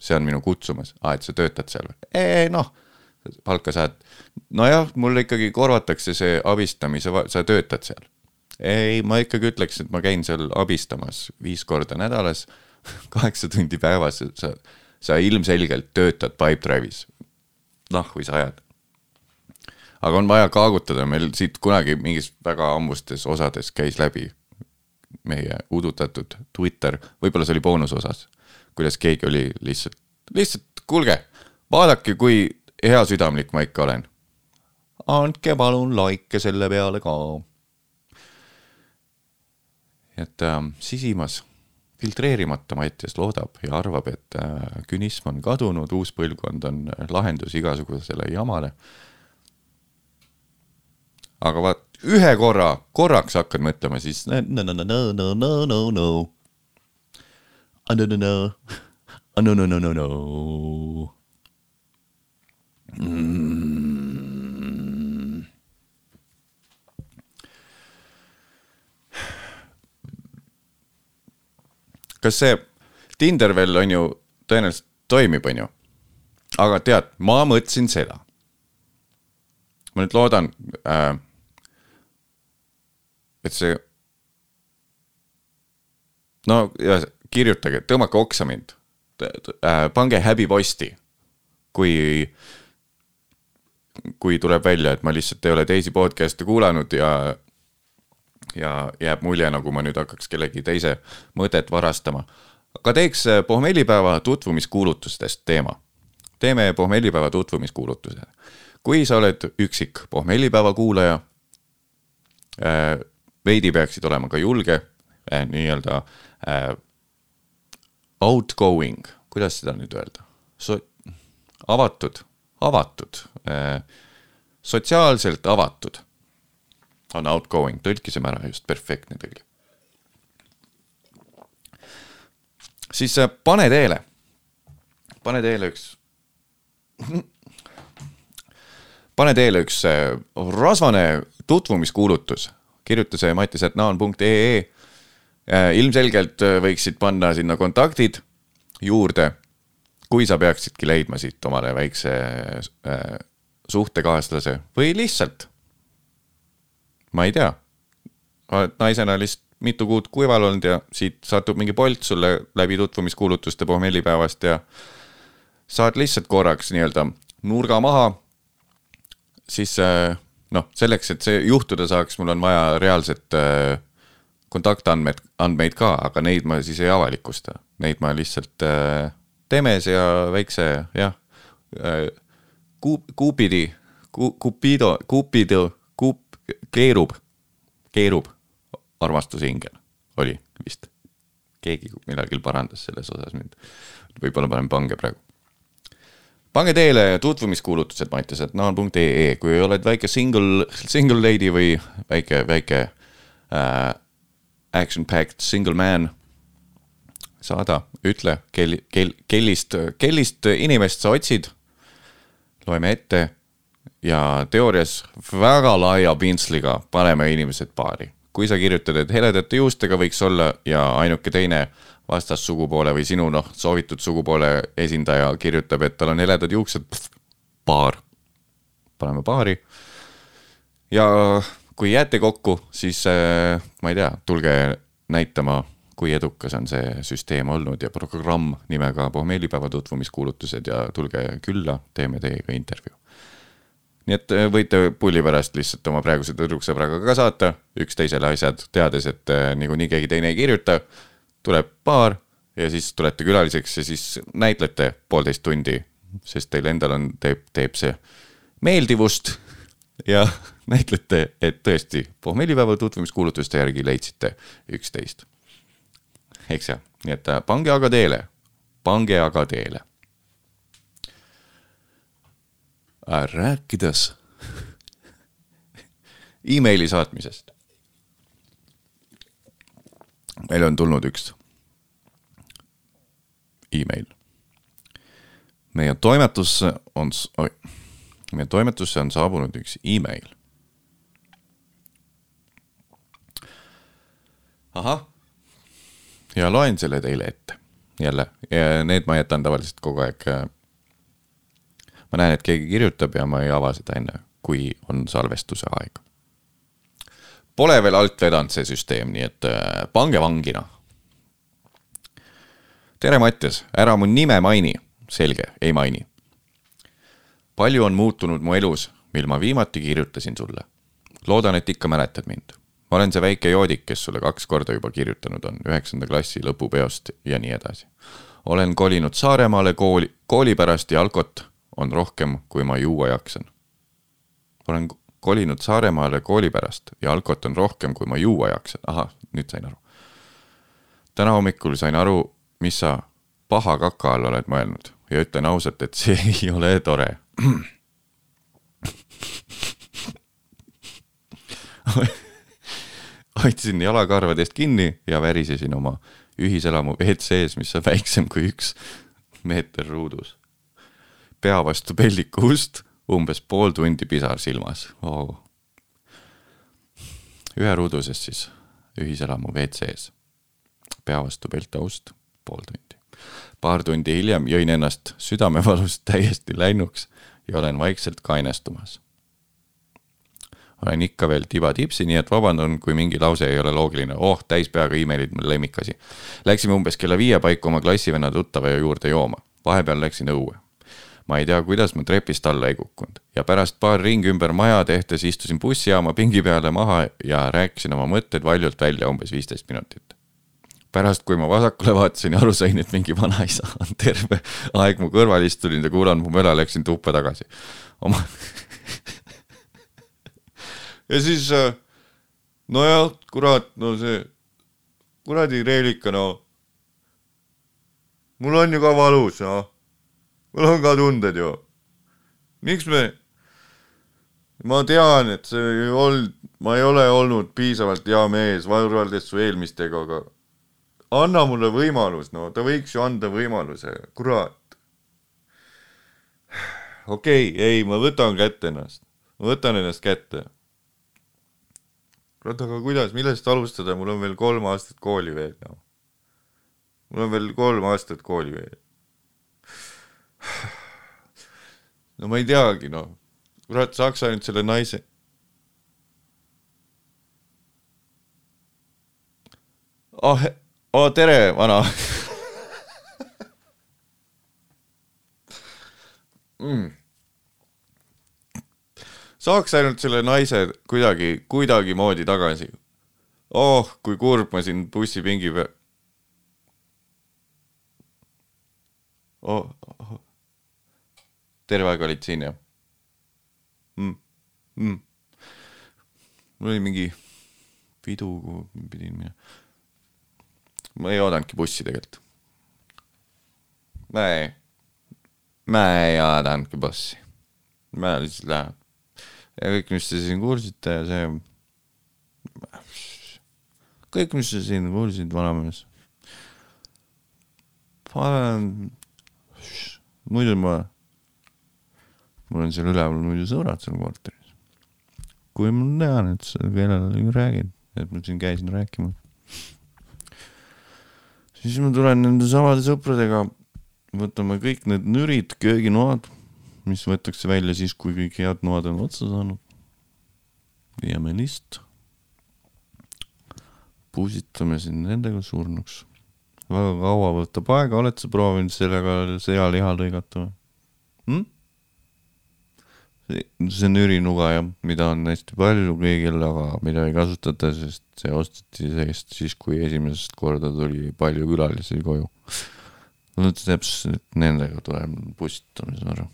see on minu kutsumus, aa, et sa töötad seal või? noh, palka saad. nojah, mul ikkagi korvatakse see abistamise, sa töötad seal. ei, ma ikkagi ütleks, et ma käin seal abistamas viis korda nädalas, kaheksa tundi päevas, sa, sa ilmselgelt töötad Pipedrive'is. nahku sa ajad aga on vaja kaagutada, meil siit kunagi mingis väga ammustes osades käis läbi meie udutatud Twitter, võib-olla see oli boonusosas, kuidas keegi oli lihtsalt, lihtsalt kuulge, vaadake, kui heasüdamlik ma ikka olen. andke palun like selle peale ka. et äh, sisimas filtreerimata Mattias loodab ja arvab, et äh, künism on kadunud, uus põlvkond on lahendus igasugusele jamale aga vaat ühe korra, korraks hakkad mõtlema, siis no, no, no, no, no, no, no, no. no, no, no, no, no, no, no, no. kas see Tinder veel on ju, tõenäoliselt toimib, on ju. aga tead, ma mõtlesin seda. ma nüüd loodan äh, et see, no ja kirjutage, tõmmake oksa mind äh,, pange häbiposti, kui, kui tuleb välja, et ma lihtsalt ei ole teisi podcast'e kuulanud ja ja jääb mulje, nagu ma nüüd hakkaks kellegi teise mõtet varastama. aga teeks äh, pohmellipäeva tutvumiskuulutustest teema. teeme pohmellipäeva tutvumiskuulutuse kui sa oled üksik pohmellipäeva kuulaja äh,, veidi peaksid olema ka julge äh,, nii-öelda äh, outgoing, kuidas seda nüüd öelda? So,, avatud, avatud äh,, sotsiaalselt avatud on outgoing, tõlkisime ära just perfektne tõlge. siis äh, pane teele, pane teele üks pane teele üks äh, rasvane tutvumiskuulutus, kirjuta see mattisetnaan.ee. ilmselgelt äh, võiksid panna sinna kontaktid juurde, kui sa peaksidki leidma siit omale väikse äh, suhtekaaslase või lihtsalt, ma ei tea, oled naisena lihtsalt mitu kuud kuival olnud ja siit satub mingi Bolt sulle läbi tutvumiskuulutuste pohmellipäevast ja saad lihtsalt korraks nii-öelda nurga maha siis äh, noh, selleks, et see juhtuda saaks, mul on vaja reaalset äh, kontaktandmed, andmeid ka, aga neid ma siis ei avalikusta, neid ma lihtsalt äh, temes ja väikse jah äh,, kuup-, kuupidi, kupido, kupido, kuup-, keerub, keerub armastusingel oli vist. keegi millalgi parandas selles osas mind, võib-olla panen pange praegu pange teele tutvumiskuulutused Mattiased naan.ee, kui oled väike single, single lady või väike, väike äh, action-packed single man, saada, ütle, kel-, kel-, kellist, kellist inimest sa otsid, loeme ette ja teoorias väga laia pintsliga paneme inimesed paari. Kui sa kirjutad, et heledate juustega võiks olla ja ainuke teine vastassugupoole või sinu noh, soovitud sugupoole esindaja kirjutab, et tal on heledad juuksed, paar. paneme paari. ja kui jääte kokku, siis äh, ma ei tea, tulge näitama kui edukas on see süsteem olnud ja programm nimega pohmeelipäeva tutvumiskuulutused ja tulge külla, teeme teiega intervjuu. Nii et äh, võite pulli pärast lihtsalt oma praeguse tüdruksõbraga ka saata üksteisele asjad, teades, et äh, niikuinii keegi teine ei kirjuta. tuleb paar ja siis tulete külaliseks ja siis näitlete poolteist tundi, sest teil endal on, teeb, teeb see meeldivust ja näitlete, et tõesti pohmellipäeva tutvumiskuulutuste järgi leidsite üksteist. eks ju, nii et äh, pange aga teele, pange aga teele. Rääkides emaili saatmisest. meil on tulnud üks email. meie toimetusse on, oi, meie toimetusse on saabunud üks email. ahah, ja loen selle teile ette jälle need ma jätan tavaliselt kogu aeg. Ma näen, et keegi kirjutab ja ma ei ava seda enne, kui on salvestuse aeg. Pole veel alt vedanud see süsteem, nii et äh, pange vangina tere, Mattias, ära mu nime maini. selge, ei maini. palju on muutunud mu elus, mil ma viimati kirjutasin sulle. loodan, et ikka mäletad mind. ma olen see väike joodik, kes sulle kaks korda juba kirjutanud on, üheksanda klassi lõpupeost ja nii edasi. olen kolinud Saaremaale kooli, kooli pärast ja alkot on rohkem, kui ma juua jaksan. olen kolinud Saaremaale kooli pärast ja alkot on rohkem, kui ma juua jaksan. ahah, nüüd sain aru. täna hommikul sain aru, mis sa paha kaka all oled mõelnud ja ütlen ausalt, et see ei ole tore. hoidsin jalakarvadest kinni ja värisesin oma ühiselamu WC-s, mis on väiksem kui üks meeter ruudus. Pea vastu pelliku ust, umbes pool tundi pisar silmas oh.. ühe ruuduses siis ühiselamu WC-s, pea vastu peltaust pool tundi. paar tundi hiljem jõin ennast südamevalust täiesti läinuks ja olen vaikselt kainestumas. olen ikka veel tiba-tipsi, nii et vabandan, kui mingi lause ei ole loogiline. oh, täis peaga emailid, mu lemmikasi. Läksime umbes kella viie paiku oma klassivenna tuttava juurde jooma. vahepeal läksin õue ma ei tea, kuidas ma trepist alla ei kukkunud ja pärast paar ringi ümber maja tehtes istusin bussijaama pingi peale maha ja rääkisin oma mõtted valjult välja umbes viisteist minutit pärast, kui ma vasakule vaatasin ja aru sain, et mingi vanaisa on terve aeg mu kõrval istunud ja kuulanud mu möla, läksin tuppa tagasi. oma ja siis, äh, nojah, kurat, no see kuradi reelika, no. mul on ju ka valus, noh. Mul on ka tunded ju. miks me, ma tean, et see ei olnud, ma ei ole olnud piisavalt hea mees võrreldes su eelmistega, aga anna mulle võimalus, no ta võiks ju anda võimaluse, kurat. okei okay,, ei, ma võtan kätte ennast, ma võtan ennast kätte. kurat, aga kuidas, millest alustada, mul on veel kolm aastat kooli veel, noh. mul on veel kolm aastat kooli veel. No ma ei teagi, noh. kurat, saaks ainult selle naise oh, oo, tere, vana mm. saaks ainult selle naise kuidagi, kuidagimoodi tagasi. oh, kui kurb ma siin bussipingi peal. oh, oh. Terve aeg olid siin jah mm.? Mm. mul oli mingi pidu, kuhu pidin minema ma ei oodanudki bussi tegelikult. ma ei, ma ei oodanudki bussi. ma lihtsalt lähen. ja kõik, mis te siin kuulsite, see. kõik, mis te siin kuulsite, vanamees. panen, muidu ma, mul on seal üleval muidu sõbrad seal korteris. kui ma tean, et sa kellelegi räägid, et ma siin käisin rääkimas siis ma tulen nende samade sõpradega, võtame kõik need nürid, kööginoad, mis võetakse välja siis, kui kõik head noad on otsa saanud. viiame list. pusitame sind nendega surnuks. väga kaua võtab aega, oled sa proovinud sellega sealiha lõigata või hm?? See on ürinuga jah, mida on hästi palju kõigil, aga mida ei kasutata, sest see osteti seest siis, kui esimesest korda tuli palju külalisi koju. no täpselt nendega tuleb pussitamine, saan aru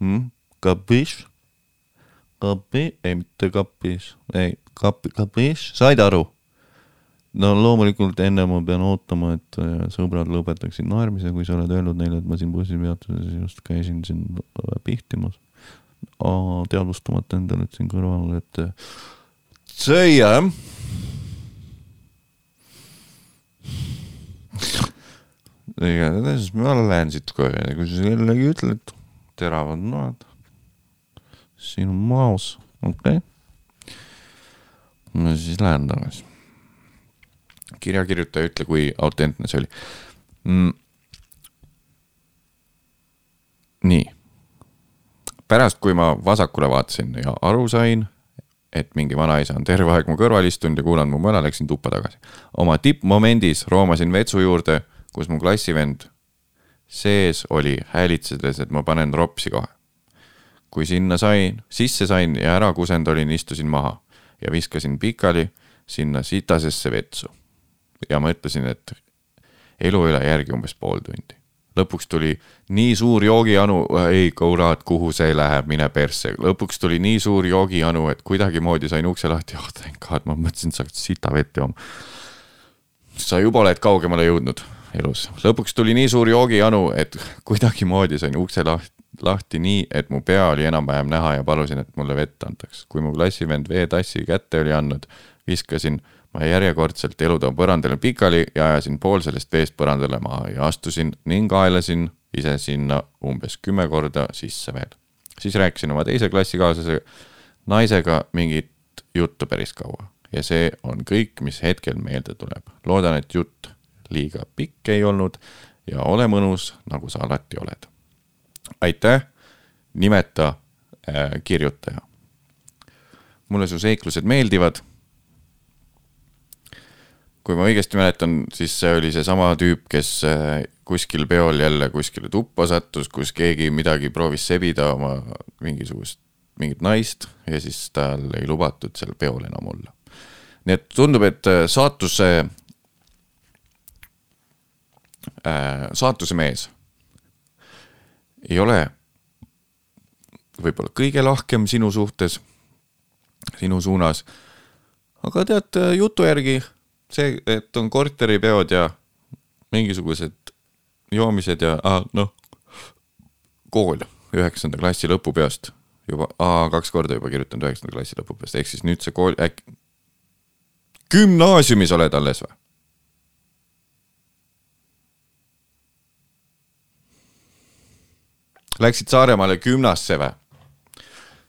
hm?. Kapiš? Kapi, ei mitte kapis, ei kapi, kapiš, said aru? no loomulikult enne ma pean ootama, et äh, sõbrad lõpetaksid naermise, kui sa oled öelnud neile, et ma siin bussipeatuses just käisin siin äh, pihtimas. Teadvustamata endale, et siin kõrval, et see igatahes ma lähen siit koju ja kui sa jällegi ütled, teravad noad, siin on maos, okei okay.. no siis lähen tagasi kirjakirjutaja, ütle, kui autentne see oli mm.. nii, pärast, kui ma vasakule vaatasin ja aru sain, et mingi vanaisa on terve aeg mu kõrval istunud ja kuulanud mu mõne, läksin tuppa tagasi. oma tippmomendis roomasin vetsu juurde, kus mu klassivend sees oli, häälitsedes, et ma panen ropsi kohe. kui sinna sain, sisse sain ja ära kusend olin, istusin maha ja viskasin pikali sinna sitasesse vetsu ja mõtlesin, et elu üle järgi umbes pool tundi. Lõpuks tuli nii suur joogijanu, ei kurat, kuhu see läheb, mine persse. lõpuks tuli nii suur joogijanu, et kuidagimoodi sain ukse lahti, oh thank god, ma mõtlesin, et saaks sita vett jooma. sa juba oled kaugemale jõudnud elus. lõpuks tuli nii suur joogijanu, et kuidagimoodi sain ukse lahti lahti nii, et mu pea oli enam-vähem näha ja palusin, et mulle vett antaks. kui mu klassivend veetassi kätte oli andnud, viskasin ma järjekordselt elutoa põrandale pikali ja ajasin pool sellest veest põrandale maha ja astusin ning aelasin ise sinna umbes kümme korda sisse veel. siis rääkisin oma teise klassikaaslase naisega mingit juttu päris kaua ja see on kõik, mis hetkel meelde tuleb. loodan, et jutt liiga pikk ei olnud ja ole mõnus, nagu sa alati oled. aitäh, nimeta äh, kirjutaja. mulle su seiklused meeldivad kui ma õigesti mäletan, siis see oli seesama tüüp, kes äh, kuskil peol jälle kuskile tuppa sattus, kus keegi midagi proovis sebida oma mingisugust, mingit naist ja siis tal ei lubatud seal peol enam olla. nii et tundub, et äh, saatuse äh,, saatuse mees ei ole võib-olla kõige lahkem sinu suhtes, sinu suunas, aga tead, jutu järgi see, et on korteripeod ja mingisugused joomised ja ah, noh, kool üheksanda klassi lõpupeost juba, kaks korda juba kirjutanud üheksanda klassi lõpupeost, ehk siis nüüd see kool äkki, gümnaasiumis oled alles või? Läksid Saaremaale gümnasse või?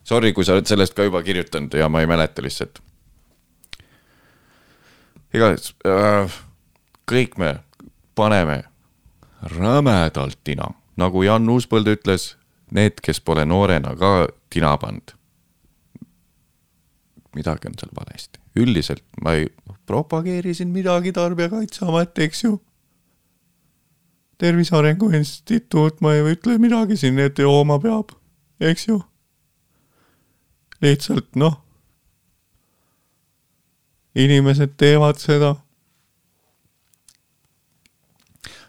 Sorry, kui sa oled sellest ka juba kirjutanud ja ma ei mäleta lihtsalt igatahes äh, kõik me paneme rämedalt tina, nagu Jan Uuspõld ütles, need, kes pole noorena ka tina pannud. midagi on seal valesti, üldiselt ma ei propageeri siin midagi Tarbijakaitseameti, eks ju. tervise Arengu Instituut, ma ei ütle midagi siin, et jooma peab, eks ju. lihtsalt noh inimesed teevad seda.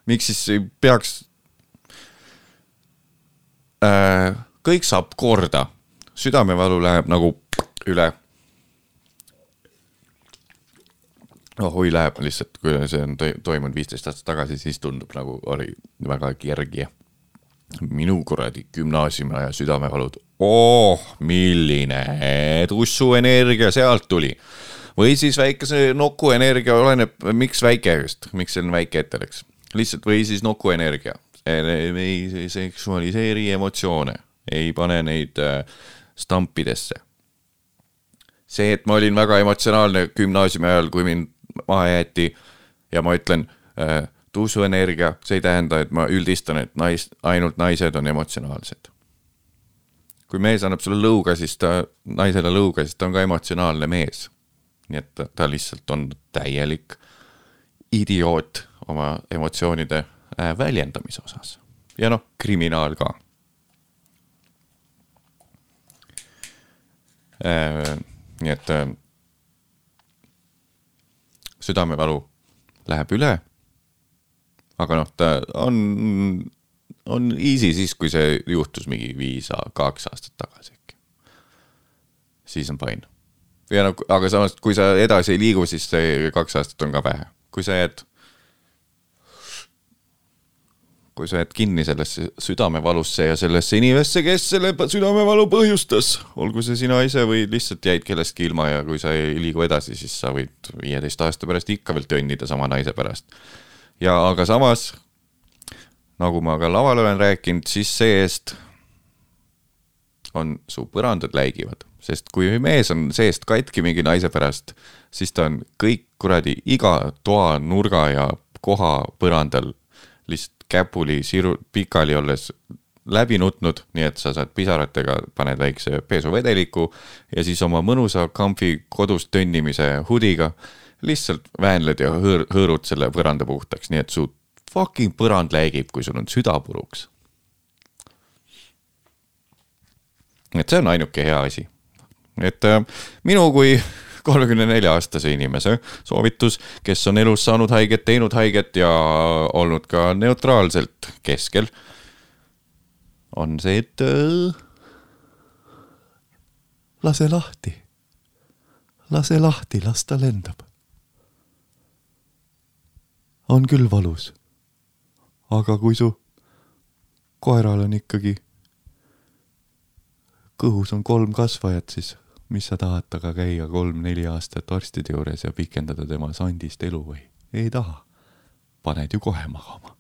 miks siis ei peaks äh,? kõik saab korda, südamevalu läheb nagu üle. noh, oi läheb lihtsalt, kui see on toi- toimunud viisteist aastat tagasi, siis tundub nagu oli väga kerge. minu kuradi gümnaasiumi aja südamevalud, oh milline tussuenergia sealt tuli või siis väikese nukuenergia, oleneb, miks väike just, miks on väike ette läks. lihtsalt või siis nukuenergia, ei seksualiseeri emotsioone, ei pane neid äh, stampidesse. see, et ma olin väga emotsionaalne gümnaasiumi ajal, kui mind maha jäeti ja ma ütlen äh, tuusuenergia, see ei tähenda, et ma üldistan, et nais, ainult naised on emotsionaalsed. kui mees annab sulle lõuga, siis ta, naisele lõuga, siis ta on ka emotsionaalne mees nii et ta, lihtsalt on täielik idioot oma emotsioonide äh, väljendamise osas. ja noh, kriminaal ka äh,. nii et äh, südamevalu läheb üle. aga noh, ta on, on easy siis, kui see juhtus mingi viis, kaks aastat tagasi äkki. siis on fine. Ja no aga samas, kui sa edasi ei liigu, siis see kaks aastat on ka vähe, kui sa jääd kui sa jääd kinni sellesse südamevalusse ja sellesse inimesse, kes selle südamevalu põhjustas, olgu see sina ise või lihtsalt jäid kellestki ilma ja kui sa ei liigu edasi, siis sa võid viieteist aasta pärast ikka veel tönnida sama naise pärast. ja aga samas, nagu ma ka laval olen rääkinud, siis see-eest on su põrandad läigivad, sest kui mees on seest katki mingi naise pärast, siis ta on kõik kuradi iga toa nurga ja koha põrandal lihtsalt käpuli siru-, pikali olles läbi nutnud, nii et sa saad pisaratega, paned väikse pesuvedeliku ja siis oma mõnusa comfy kodus tönnimise hoodiga lihtsalt väänled ja hõõr-, hõõrud selle põranda puhtaks, nii et su fucking põrand läigib, kui sul on süda puruks. et see on ainuke hea asi. Et äh, minu kui kolmekümne nelja aastase inimese soovitus, kes on elus saanud haiget, teinud haiget ja olnud ka neutraalselt keskel. on see, et äh, lase lahti, lase lahti, las ta lendab. on küll valus. aga kui su koeral on ikkagi kõhus on kolm kasvajat, siis mis sa tahad temaga käia kolm-neli aastat arstide juures ja pikendada tema sandist elu või? ei taha. paned ju kohe magama.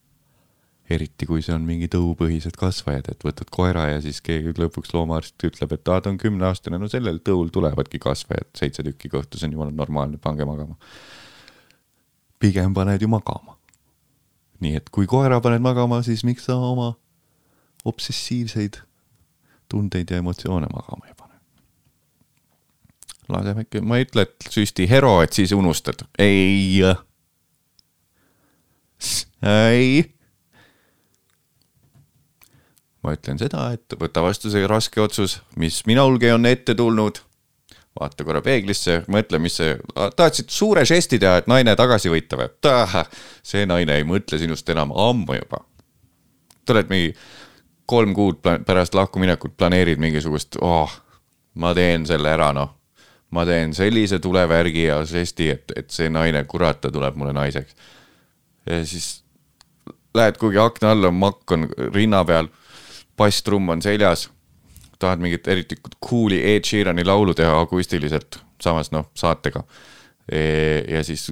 eriti kui see on mingi tõupõhised kasvajad, et võtad koera ja siis keegi lõpuks loomaarst ütleb, et aa, ta on kümneaastane, no sellel tõul tulevadki kasvajad, seitse tükki kõhtu, see on jumala normaalne, pange magama. pigem paned ju magama. nii et kui koera paned magama, siis miks sa oma obsessiivseid tundeid ja emotsioone magama ei pane? Laseme äkki, ma ei ütle, et süsti hero, et siis unustad, ei. ei. ma ütlen seda, et võta vastu see raske otsus, mis minulgi on ette tulnud. vaata korra peeglisse, mõtle, mis see, tahtsid suure žesti teha, et naine tagasi võita või? see naine ei mõtle sinust enam ammu juba. sa oled mingi kolm kuud pärast lahkuminekut planeerid mingisugust, oh, ma teen selle ära, noh ma teen sellise tulevärgi ja žesti, et, et see naine, kurat, ta tuleb mulle naiseks. ja siis lähed kuhugi akna alla, makk on rinna peal, basstrumm on seljas, tahad mingit eriti cool'i Ed Sheerani laulu teha akustiliselt, samas noh, saatega e. ja siis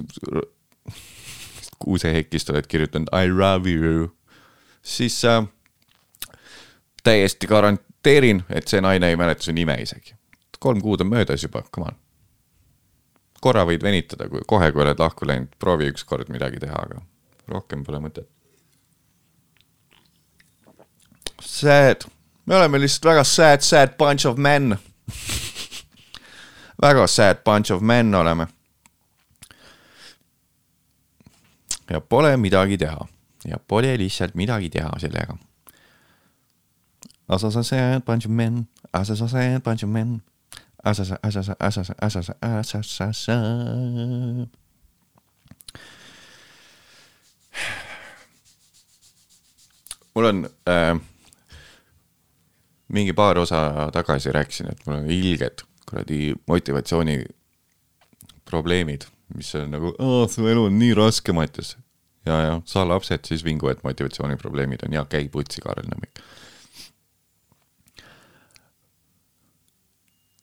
kuusehekist oled kirjutanud I love you, siis äh, täiesti garanteerin, et see naine ei mäleta su nime isegi kolm kuud on möödas juba, come on. korra võid venitada, kui kohe, kui oled lahku läinud, proovi ükskord midagi teha, aga rohkem pole mõtet. Sad, me oleme lihtsalt väga sad, sad bunch of men väga sad bunch of men oleme. ja pole midagi teha ja pole lihtsalt midagi teha sellega. As a sad bunch of men, as a sad bunch of men asasa, asasa, asasa, asasa, asasa. mul on äh, mingi paar osa tagasi rääkisin, et mul on ilged kuradi motivatsiooni probleemid, mis on nagu, su elu on nii raske, Mattias. ja, ja saa lapsed, siis vingu, et motivatsiooniprobleemid on ja käi putsi, Kaarel Nõmmik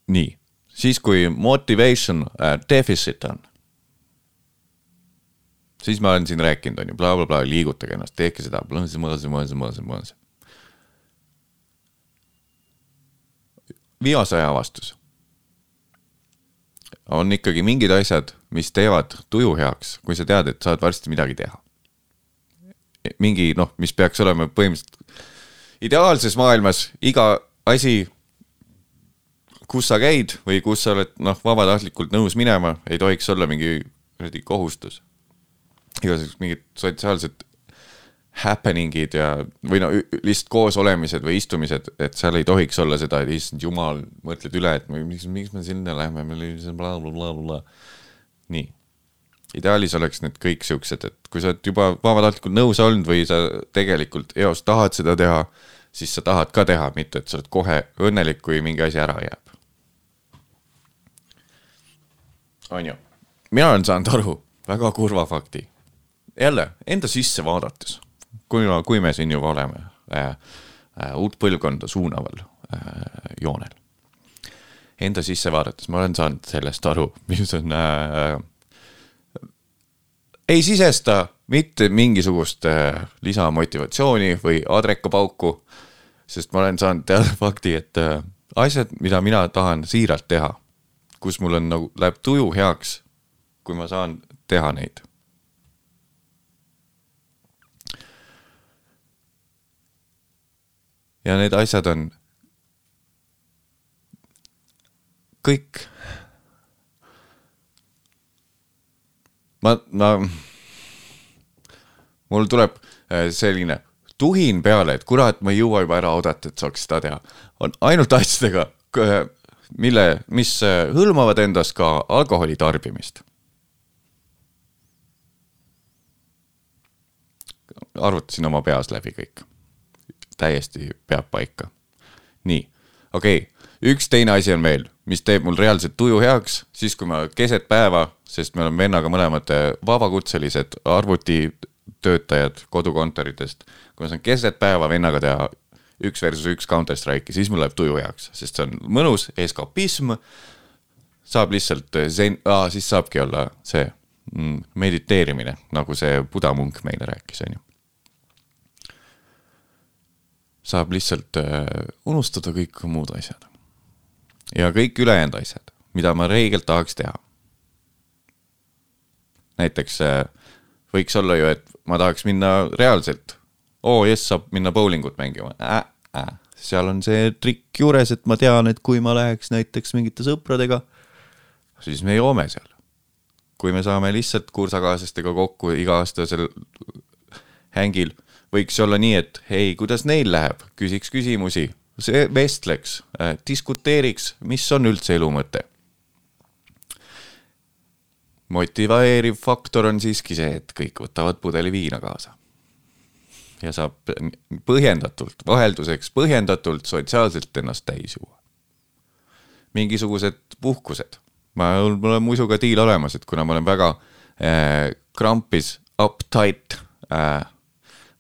nii, siis kui motivation äh, deficit on, siis ma olen siin rääkinud, on ju bla, bla, blablabla, liigutage ennast, tehke seda, viimase aja avastus. On ikkagi mingid asjad, mis teevad tuju heaks, kui sa tead, et saad varsti midagi teha. mingi noh, mis peaks olema põhimõtteliselt ideaalses maailmas iga asi kus sa käid või kus sa oled noh, vabatahtlikult nõus minema, ei tohiks olla mingi kuradi kohustus. igasugused mingid sotsiaalsed happening'id ja, või no lihtsalt koosolemised või istumised, et seal ei tohiks olla seda, et issand jumal, mõtled üle, et miks, miks me sinna lähme, meil oli see blablabla. nii, ideaalis oleks need kõik siuksed, et kui sa oled juba vabatahtlikult nõus olnud või sa tegelikult eos tahad seda teha, siis sa tahad ka teha, mitte et sa oled kohe õnnelik, kui mingi asi ära jääb. On ju, mina olen saanud aru väga kurva fakti. jälle enda sisse vaadates, kui, kui me siin juba oleme äh, äh, uut põlvkonda suunaval äh, joonel. Enda sisse vaadates ma olen saanud sellest aru, mis on äh, ei sisesta mitte mingisugust äh, lisamotivatsiooni või adrekapauku, sest ma olen saanud teada fakti, et äh, asjad, mida mina tahan siiralt teha, kus mul on nagu, läheb tuju heaks, kui ma saan teha neid. ja need asjad on kõik ma, ma, mul tuleb äh, selline tuhin peale, et kurat, ma ei jõua juba ära oodata, et saaks seda teha. on ainult asjadega, mille, mis äh, hõlmavad endas ka alkoholi tarbimist. arvutasin oma peas läbi kõik. täiesti peab paika. nii, okei okay., üks teine asi on veel, mis teeb mul reaalselt tuju heaks, siis kui ma keset päeva, sest me oleme vennaga mõlemad äh, vabakutselised arvutitöötajad kodukontoritest, kui ma saan keset päeva vennaga teha üks versus üks Counter Strike'i, siis mul läheb tuju heaks, sest see on mõnus eskapism. saab lihtsalt äh, zen-, siis saabki olla see mm, mediteerimine, nagu see buda munk meile rääkis, onju saab lihtsalt äh, unustada kõik muud asjad. ja kõik ülejäänud asjad, mida ma reegelt tahaks teha. näiteks äh, võiks olla ju, et ma tahaks minna reaalselt, oo jess, saab minna bowlingut mängima äh,. Äh. seal on see trikk juures, et ma tean, et kui ma läheks näiteks mingite sõpradega, siis me joome seal. kui me saame lihtsalt kursakaaslastega kokku iga-aastasel hängil võiks olla nii, et hei, kuidas neil läheb, küsiks küsimusi, see vestleks äh,, diskuteeriks, mis on üldse elu mõte. motiveeriv faktor on siiski see, et kõik võtavad pudeli viina kaasa. Ja saab põhjendatult, vahelduseks põhjendatult sotsiaalselt ennast täis juua. mingisugused puhkused, ma, mul on muisuga diil olemas, et kuna ma olen väga äh, krampis, uptight äh,,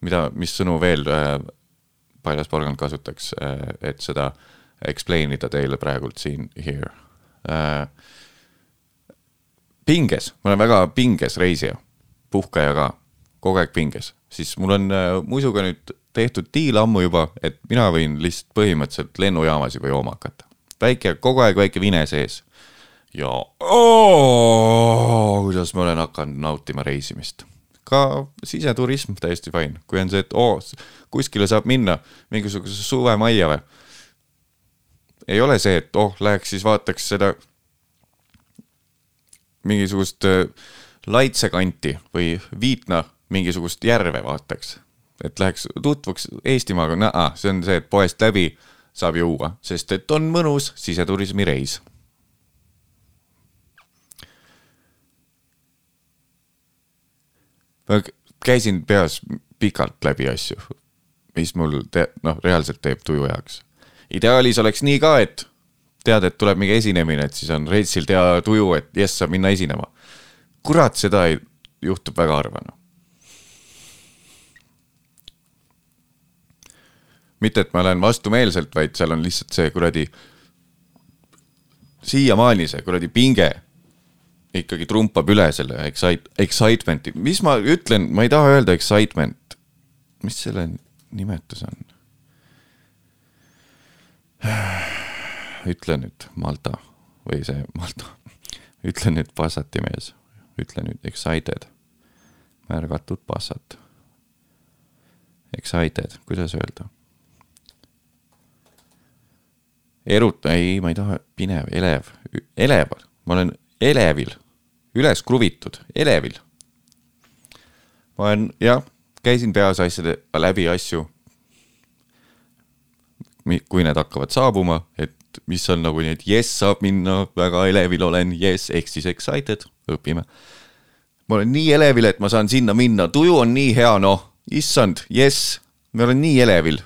mida, mis sõnu veel äh, Paljas Porgand kasutaks äh,, et seda explain ida teile praegult siin here. Äh,. pinges, ma olen väga pinges reisija, puhkaja ka, kogu aeg pinges, siis mul on äh, muisuga nüüd tehtud diil ammu juba, et mina võin lihtsalt põhimõtteliselt lennujaamas juba jooma hakata. väike, kogu aeg väike vine sees. ja oo, kuidas ma olen hakanud nautima reisimist ka siseturism täiesti fine, kui on see, et oo, kuskile saab minna mingisuguse suvemajja või. ei ole see, et oh, läheks siis vaataks seda mingisugust äh, Laitse kanti või Viitna mingisugust järve vaataks. et läheks tutvuks Eestimaaga, näe, see on see, et poest läbi saab juua, sest et on mõnus siseturismi reis ma käisin peas pikalt läbi asju, mis mul te-, noh, reaalselt teeb tuju heaks. ideaalis oleks nii ka, et tead, et tuleb mingi esinemine, et siis on Reitsil hea tuju, et jess, saab minna esinema. kurat, seda ei, juhtub väga harva, noh. mitte, et ma olen vastumeelselt, vaid seal on lihtsalt see kuradi, siiamaani see kuradi pinge ikkagi trumpab üle selle excite-, excitement'i, mis ma ütlen, ma ei taha öelda excitement, mis selle nimetus on? ütle nüüd Malta või see Malta, ütle nüüd Passati mees, ütle nüüd excited, märgatud Passat. Excited, kuidas öelda? eruta-, ei, ma ei taha, pinev, elev, elev, ma olen elevil, üles kruvitud, elevil. ma olen, jah, käisin peas asjade läbi asju. kui need hakkavad saabuma, et mis on nagu nii, et jess, saab minna, väga elevil olen, jess, ehk siis excited, õpime. ma olen nii elevil, et ma saan sinna minna, tuju on nii hea, noh, issand, jess, ma olen nii elevil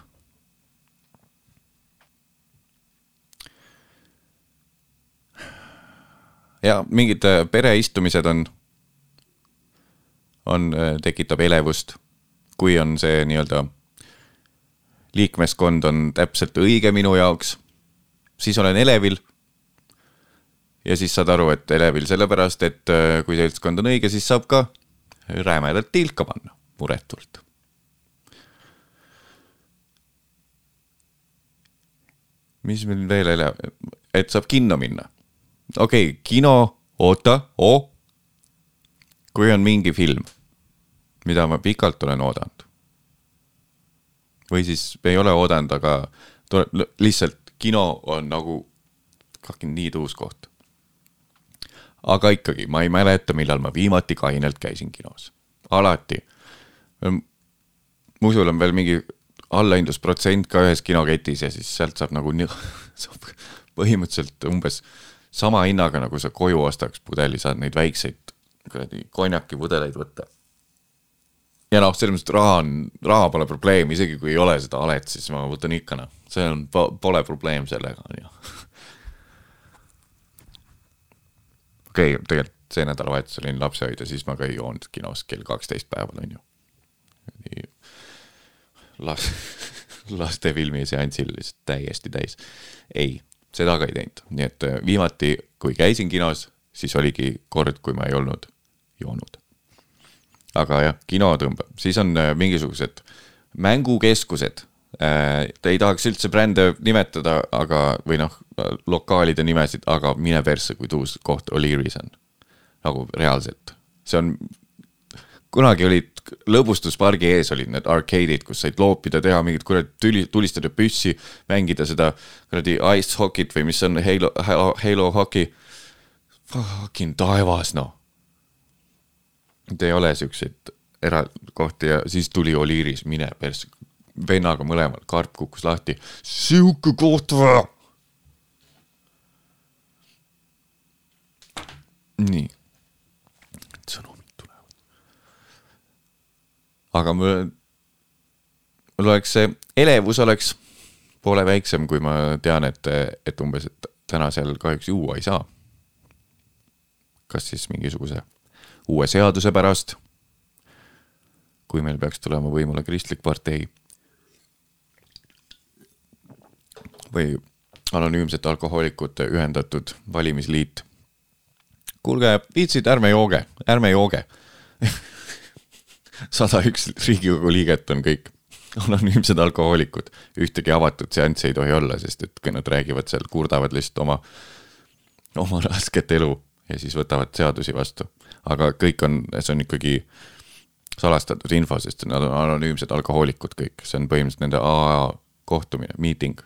ja mingid äh, pereistumised on, on, tekitab elevust, kui on see nii-öelda liikmeskond on täpselt õige minu jaoks, siis olen elevil. ja siis saad aru, et elevil sellepärast, et äh, kui seltskond on õige, siis saab ka rämedalt tilka panna, muretult. mis meil veel elev, et saab kinno minna okei okay,, kino, oota, oo. kui on mingi film, mida ma pikalt olen oodanud. või siis ei ole oodanud, aga tuleb lihtsalt kino on nagu fucking nii tuus koht. aga ikkagi, ma ei mäleta, millal ma viimati kainelt käisin kinos, alati. musul on veel mingi allahindlusprotsent ka ühes kinoketis ja siis sealt saab nagu nii, saab põhimõtteliselt umbes sama hinnaga, nagu sa koju ostaks pudeli, saad neid väikseid kuradi konjakipudeleid võtta. ja noh, selles mõttes, et raha on, raha pole probleem, isegi kui ei ole seda alet, siis ma võtan ikka noh, see on, pole probleem sellega, on ju. okei okay,, tegelikult see nädalavahetus olin lapsehoidja, siis ma ka ei joonud kinos kell kaksteist päeval, on ju. las-, lastefilmi seansil lihtsalt täiesti täis. ei seda ka ei teinud, nii et äh, viimati, kui käisin kinos, siis oligi kord, kui ma ei olnud joonud. aga jah, kino tõmbab, siis on äh, mingisugused mängukeskused. ei tahaks üldse brände nimetada, aga, või noh, lokaalide nimesid, aga mine persse, kui tuus koht O'Leary's on. nagu reaalselt, see on kunagi olid lõbustuspargi ees olid need arcade'id, kus said loopida, teha mingit kuradi tüli, tulistada püssi, mängida seda kuradi ice hockey't või mis on Halo, Halo, hockey. Fucking taevas noh. Need ei ole siukseid erakohti ja siis tuli Oliiris, mine persse, vennaga mõlemal, karp kukkus lahti, sihuke koht vaja. nii, aga mul, mul oleks see elevus oleks poole väiksem, kui ma tean, et, et umbes, et täna seal kahjuks juua ei saa. kas siis mingisuguse uue seaduse pärast, kui meil peaks tulema võimule kristlik partei või anonüümsete alkohoolikute ühendatud valimisliit. kuulge, viitsid, ärme jooge, ärme jooge sada üks Riigikogu liiget on kõik anonüümsed alkohoolikud, ühtegi avatud seanssi ei tohi olla, sest et kui nad räägivad seal, kurdavad lihtsalt oma, oma rasket elu ja siis võtavad seadusi vastu. aga kõik on, see on ikkagi salastatud info, sest nad on anonüümsed alkohoolikud kõik, see on põhimõtteliselt nende AA kohtumine, miiting.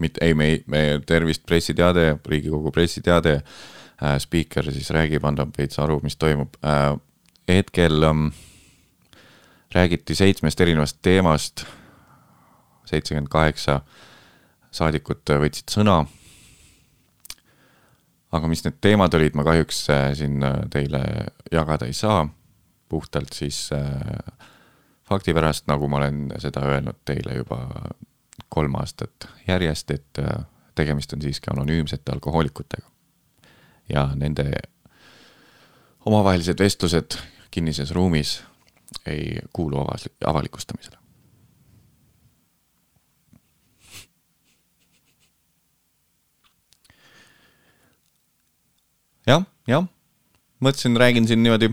mitte, ei, me, me tervist pressiteade, Riigikogu pressiteade äh,. spiiker siis räägib, annab veits aru, mis toimub äh,. Hetkel ähm, räägiti seitsmest erinevast teemast. seitsekümmend kaheksa saadikut võtsid sõna. aga mis need teemad olid, ma kahjuks äh, siin äh, teile jagada ei saa. puhtalt siis äh, fakti pärast, nagu ma olen seda öelnud teile juba kolm aastat järjest, et äh, tegemist on siiski anonüümsete alkohoolikutega. ja nende omavahelised vestlused kinnises ruumis ei kuulu avas- avalikustamisele. jah, jah, mõtlesin, räägin siin niimoodi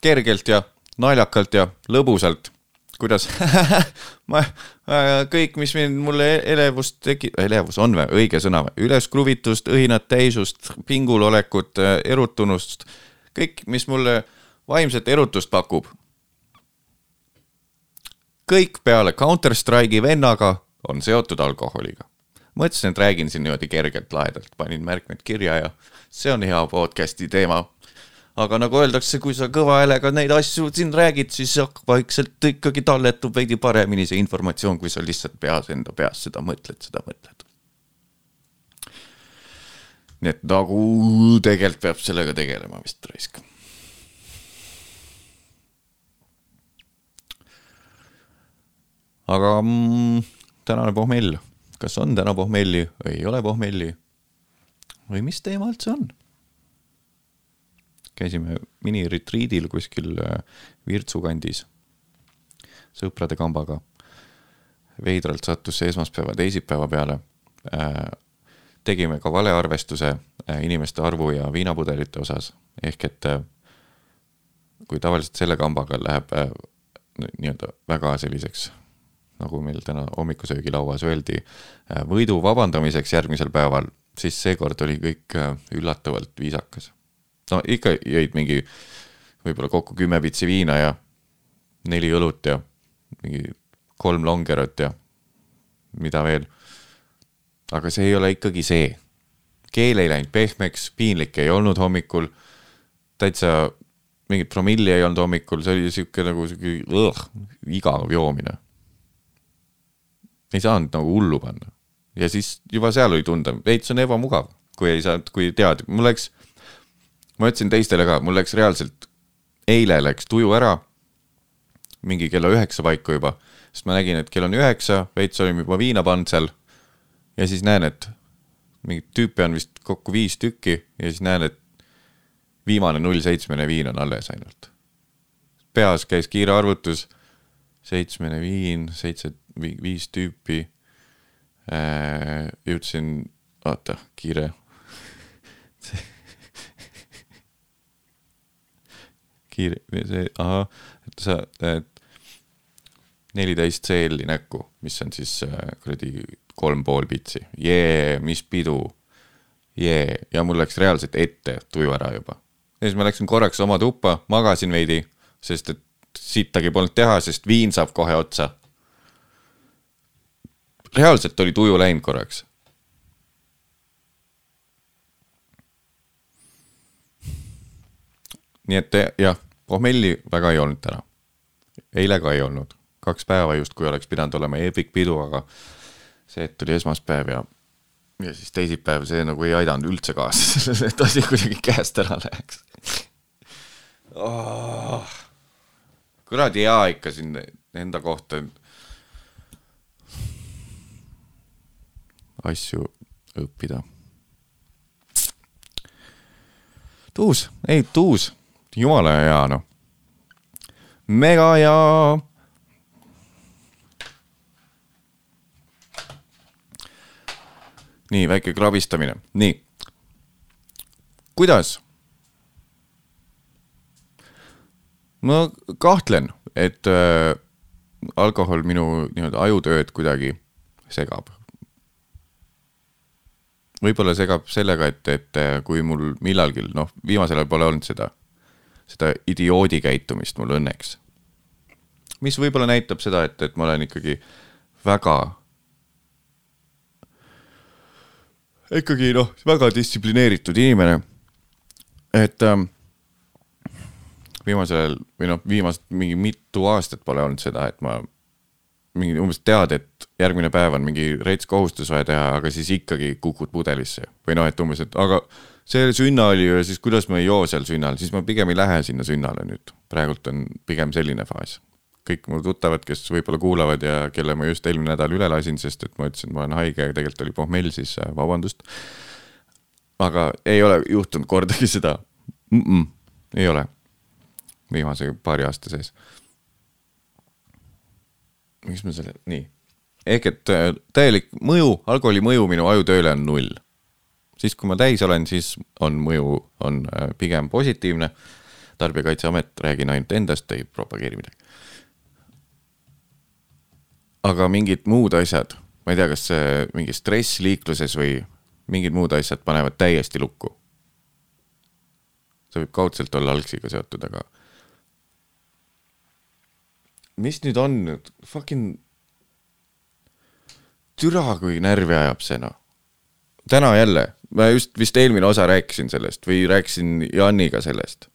kergelt ja naljakalt ja lõbusalt, kuidas ma äh, kõik, mis mind mulle elevust tegi-, elevus on või, õige sõna või, üleskruvitust, õhinat, täisust, pingul olekut, erutunust, kõik, mis mulle vaimset erutust pakub. kõik peale Counter Strike'i vennaga on seotud alkoholiga. mõtlesin, et räägin siin niimoodi kergelt lahedalt, panin märkmed kirja ja see on hea podcast'i teema. Aga nagu öeldakse, kui sa kõva häälega neid asju siin räägid, siis vaikselt ikkagi talletub veidi paremini see informatsioon, kui sa lihtsalt peas enda peas seda mõtled, seda mõtled. nii et nagu tegelikult peab sellega tegelema vist raisk aga mm, tänane pohmell, kas on täna pohmelli ei ole pohmelli? või mis teema üldse on? Käisime miniretriidil kuskil äh, Virtsu kandis sõprade kambaga. veidralt sattus see esmaspäeva teisipäeva peale. Äh, tegime ka valearvestuse äh, inimeste arvu ja viinapudelite osas, ehk et kui tavaliselt selle kambaga läheb nii-öelda väga selliseks nagu meil täna hommikusöögilauas öeldi, võidu vabandamiseks järgmisel päeval, siis seekord oli kõik üllatavalt viisakas. No ikka jõid mingi võib-olla kokku kümme pitsi viina ja neli õlut ja mingi kolm longerot ja mida veel. aga see ei ole ikkagi see. keel ei läinud pehmeks, piinlik ei olnud hommikul, täitsa mingit promilli ei olnud hommikul, see oli sihuke nagu sihuke igav joomine ei saanud nagu hullu panna. ja siis juba seal oli tunda, veits on ebamugav, kui ei saanud, kui tead, mul läks, ma ütlesin teistele ka, mul läks reaalselt, eile läks tuju ära, mingi kella üheksa paiku juba, sest ma nägin, et kell on üheksa, veits olime juba viina pannud seal ja siis näen, et mingit tüüpi on vist kokku viis tükki ja siis näen, et viimane null seitsmene viin on alles ainult. peas käis kiire arvutus, seitsmene viin, seitse viis tüüpi. Äh, jõudsin, oota, kiire kiire, see, ahah, et sa, et neliteist CL-i näkku, mis on siis äh, kuradi kolm pool pitsi, jee, mis pidu, jee, ja mul läks reaalselt ette tuju ära juba. ja siis ma läksin korraks oma tuppa, magasin veidi, sest et sittagi polnud teha, sest viin saab kohe otsa reaalselt oli tuju läinud korraks. nii et jah, pohmelli väga ei olnud täna. eile ka ei olnud, kaks päeva justkui oleks pidanud olema epic pidu, aga see, et tuli esmaspäev ja, ja siis teisipäev, see nagu ei aidanud üldse kaasa sellele, et asi kuidagi käest ära läheks. Oh.. kuradi hea ikka siin enda kohta. Asju õppida. tuus, ei tuus, jumala hea noh. mega hea. nii väike krabistamine, nii. kuidas? ma kahtlen, et äh, alkohol minu nii-öelda ajutööd kuidagi segab võib-olla segab sellega, et, et kui mul millalgi, noh, viimasel ajal pole olnud seda, seda idioodi käitumist mul õnneks. mis võib-olla näitab seda, et, et ma olen ikkagi väga, ikkagi noh, väga distsiplineeritud inimene. et ähm, viimasel ajal või noh, viimased mingi mitu aastat pole olnud seda, et ma mingi umbes tead, et järgmine päev on mingi rets kohustus vaja teha, aga siis ikkagi kukud pudelisse. või noh, et umbes, et aga see sünna oli ju ja siis kuidas ma ei joo seal sünnal, siis ma pigem ei lähe sinna sünnale nüüd. praegult on pigem selline faas. kõik mu tuttavad, kes võib-olla kuulavad ja kelle ma just eelmine nädal üle lasin, sest et ma ütlesin, ma olen haige ja tegelikult oli pohmell, siis äh, vabandust. aga ei ole juhtunud kordagi seda mm. -mm, ei ole. viimase paari aasta sees miks ma selle, nii. ehk et äh, täielik mõju, alkoholi mõju minu ajutööle on null. Siis, kui ma täis olen, siis on mõju, on äh, pigem positiivne. tarbijakaitseamet, räägin ainult endast, ei propageeri midagi. aga mingid muud asjad, ma ei tea, kas mingi stress liikluses või mingid muud asjad panevad täiesti lukku. see võib kaudselt olla algsiga seotud, aga mis nüüd on, fucking. türa kui närvi ajab see noh. täna jälle, ma just vist eelmine osa rääkisin sellest või rääkisin Janiga sellest.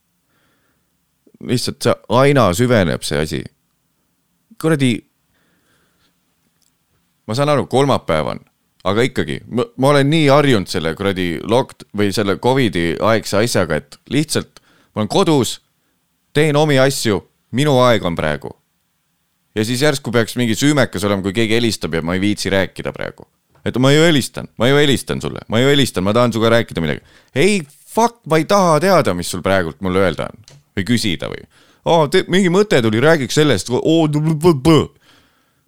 lihtsalt see aina süveneb see asi. kuradi. ma saan aru, kolmapäev on, aga ikkagi, ma olen nii harjunud selle kuradi lock- või selle Covidi aegse asjaga, et lihtsalt ma olen kodus, teen omi asju, minu aeg on praegu ja siis järsku peaks mingi süümekas olema, kui keegi helistab ja ma ei viitsi rääkida praegu. Et ma ju helistan, ma ju helistan sulle, ma ju helistan, ma tahan sinuga rääkida midagi. ei, fuck, ma ei taha teada, mis sul praegult mulle öelda on või küsida või oh,. mingi mõte tuli, räägiks sellest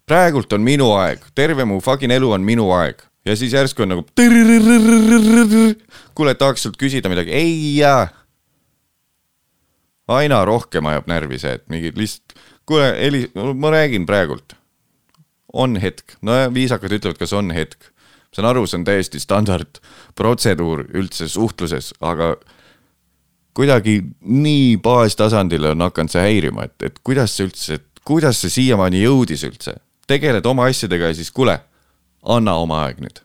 praegult on minu aeg, terve mu fucking elu on minu aeg ja siis järsku on nagu. kuule, tahaks sult küsida midagi, ei jää. aina rohkem ajab närvi see, et mingi lihtsalt kuule, Heli, ma räägin praegult. On hetk, no viisakad ütlevad, kas on hetk. saan aru, see on täiesti standardprotseduur üldse suhtluses, aga kuidagi nii baastasandil on hakanud see häirima, et, et kuidas see üldse, kuidas see siiamaani jõudis üldse. tegeled oma asjadega ja siis kuule, anna oma aeg nüüd.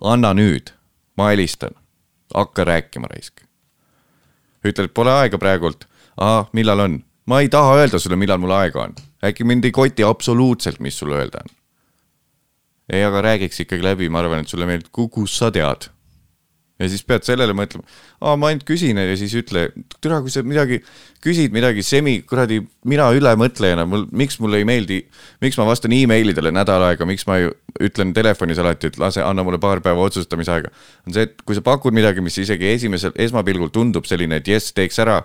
anna nüüd, ma helistan, hakka rääkima raisk. ütled, pole aega praegult, aa, millal on? ma ei taha öelda sulle, millal mul aega on. Äkki mind ei koti absoluutselt, mis sulle öelda on. ei, aga räägiks ikkagi läbi, ma arvan, et sulle meeldib, kus sa tead. ja siis pead sellele mõtlema, aa, ma ainult küsin ja siis ütle, türa, kui sa midagi küsid, midagi semi, kuradi, mina ülemõtlejana, mul, miks mulle ei meeldi, miks ma vastan emailidele nädal aega, miks ma ju ütlen telefonis alati, et lase, anna mulle paar päeva otsustamisaega. on see, et kui sa pakud midagi, mis isegi esimesel, esmapilgul tundub selline, et jess, teeks ära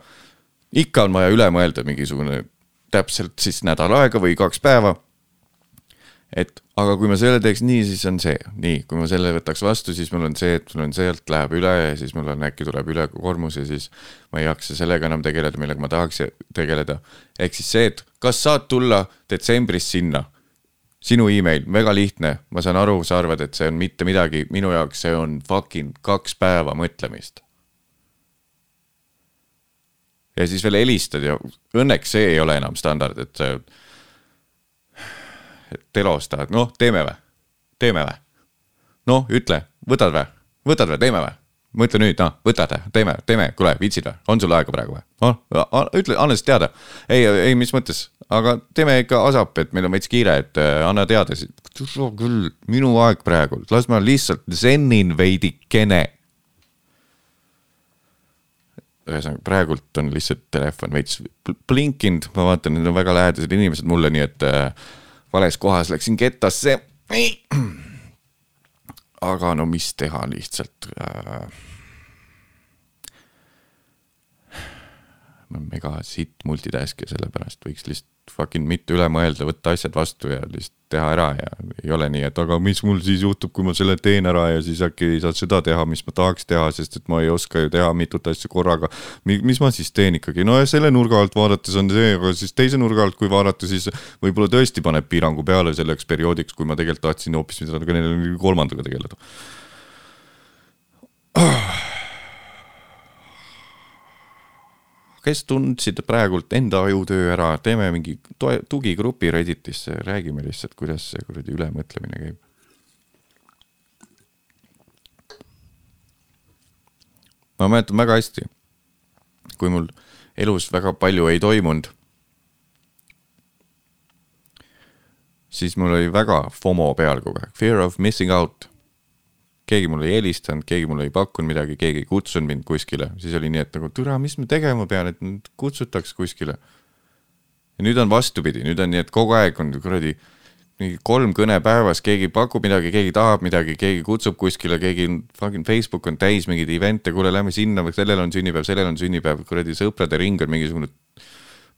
ikka on vaja üle mõelda mingisugune täpselt siis nädal aega või kaks päeva. et aga kui ma selle teeks nii, siis on see, nii, kui ma selle võtaks vastu, siis mul on see, et mul on sealt läheb üle ja siis mul on äkki tuleb ülekoormus ja siis ma ei jaksa sellega enam tegeleda, millega ma tahaks tegeleda. ehk siis see, et kas saad tulla detsembris sinna? sinu email, väga lihtne, ma saan aru, sa arvad, et see on mitte midagi, minu jaoks see on fucking kaks päeva mõtlemist ja siis veel helistad ja õnneks see ei ole enam standard, et sa. et telos tahad, noh, teeme või, teeme või? noh, ütle, võtad või, võtad või, teeme või? mõtle nüüd, noh, võtad, teeme, teeme, kuule, viitsid või, on sul aega praegu või? noh, ütle, anna siis teada. ei, ei, mis mõttes, aga teeme ikka asap, et meil on veits kiire, et äh, anna teada siis. küll, minu aeg praegu, las ma lihtsalt zennin veidikene ühesõnaga praegult on lihtsalt telefon veits blinkinud, ma vaatan, need on väga lähedased inimesed mulle, nii et äh, vales kohas läksin kettasse. aga no mis teha lihtsalt äh,. ma olen mega sitt multitask ja sellepärast võiks lihtsalt fucking mitte üle mõelda, võtta asjad vastu ja lihtsalt teha ära ja ei ole nii, et aga mis mul siis juhtub, kui ma selle teen ära ja siis äkki ei saa seda teha, mis ma tahaks teha, sest et ma ei oska ju teha mitut asja korraga. mis ma siis teen ikkagi, no ja selle nurga alt vaadates on see, aga siis teise nurga alt, kui vaadata, siis võib-olla tõesti paneb piirangu peale selleks perioodiks, kui ma tegelikult tahtsin hoopis midagi kolmandaga tegeleda kes tundsid praegult enda ajutöö ära, teeme mingi toe, tugigrupi Redditisse, räägime lihtsalt, kuidas see kuradi ülemõtlemine käib. ma mäletan väga hästi, kui mul elus väga palju ei toimunud, siis mul oli väga FOMO peal kogu aeg, fear of missing out keegi mulle ei helistanud, keegi mulle ei pakkunud midagi, keegi ei kutsunud mind kuskile, siis oli nii, et nagu türa, mis ma tegema pean, et mind kutsutaks kuskile. ja nüüd on vastupidi, nüüd on nii, et kogu aeg on kuradi mingi kolm kõne päevas, keegi pakub midagi, keegi tahab midagi, keegi kutsub kuskile, keegi fucking Facebook on täis mingeid event'e, kuule, lähme sinna, sellel on sünnipäev, sellel on sünnipäev, kuradi sõprade ring on mingisugune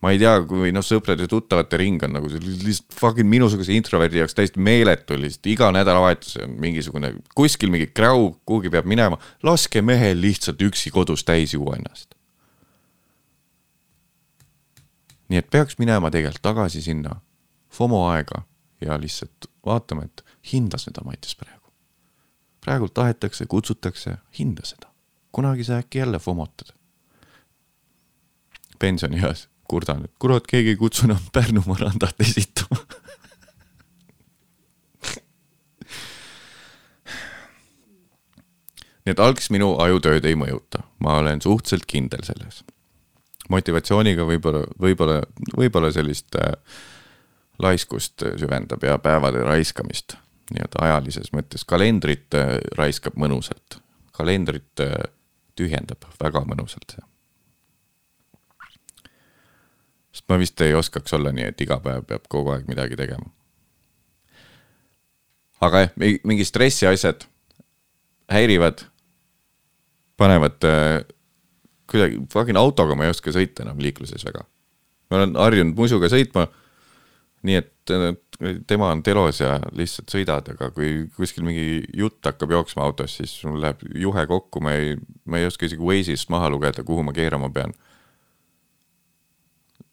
ma ei tea, kui noh, sõprade-tuttavate ring on nagu lihtsalt fucking minusuguse introverdi jaoks täiesti meeletu, lihtsalt iga nädalavahetus on mingisugune, kuskil mingi kräu, kuhugi peab minema, laske mehel lihtsalt üksi kodus täis juua ennast. nii et peaks minema tegelikult tagasi sinna FOMO aega ja lihtsalt vaatama, et hinda seda Mattias praegu. praegult tahetakse, kutsutakse, hinda seda. kunagi sa äkki jälle FOMO-tad. pensionieas kurdan, et kurat, keegi ei kutsu enam Pärnu Marandat esitama. Nii et algselt minu ajutööd ei mõjuta, ma olen suhteliselt kindel selles. motivatsiooniga võib-olla, võib-olla, võib-olla sellist äh, laiskust süvendab ja päevade raiskamist. Nii-öelda ajalises mõttes, kalendrit äh, raiskab mõnusalt, kalendrit äh, tühjendab väga mõnusalt see sest ma vist ei oskaks olla nii, et iga päev peab kogu aeg midagi tegema. aga jah, mingi stressi asjad häirivad, panevad äh, kuidagi, fucking autoga ma ei oska sõita enam liikluses väga. ma olen harjunud musuga sõitma, nii et äh, tema on telos ja lihtsalt sõidad, aga kui kuskil mingi jutt hakkab jooksma autos, siis mul läheb juhe kokku, ma ei, ma ei oska isegi Waze'ist maha lugeda, kuhu ma keerama pean.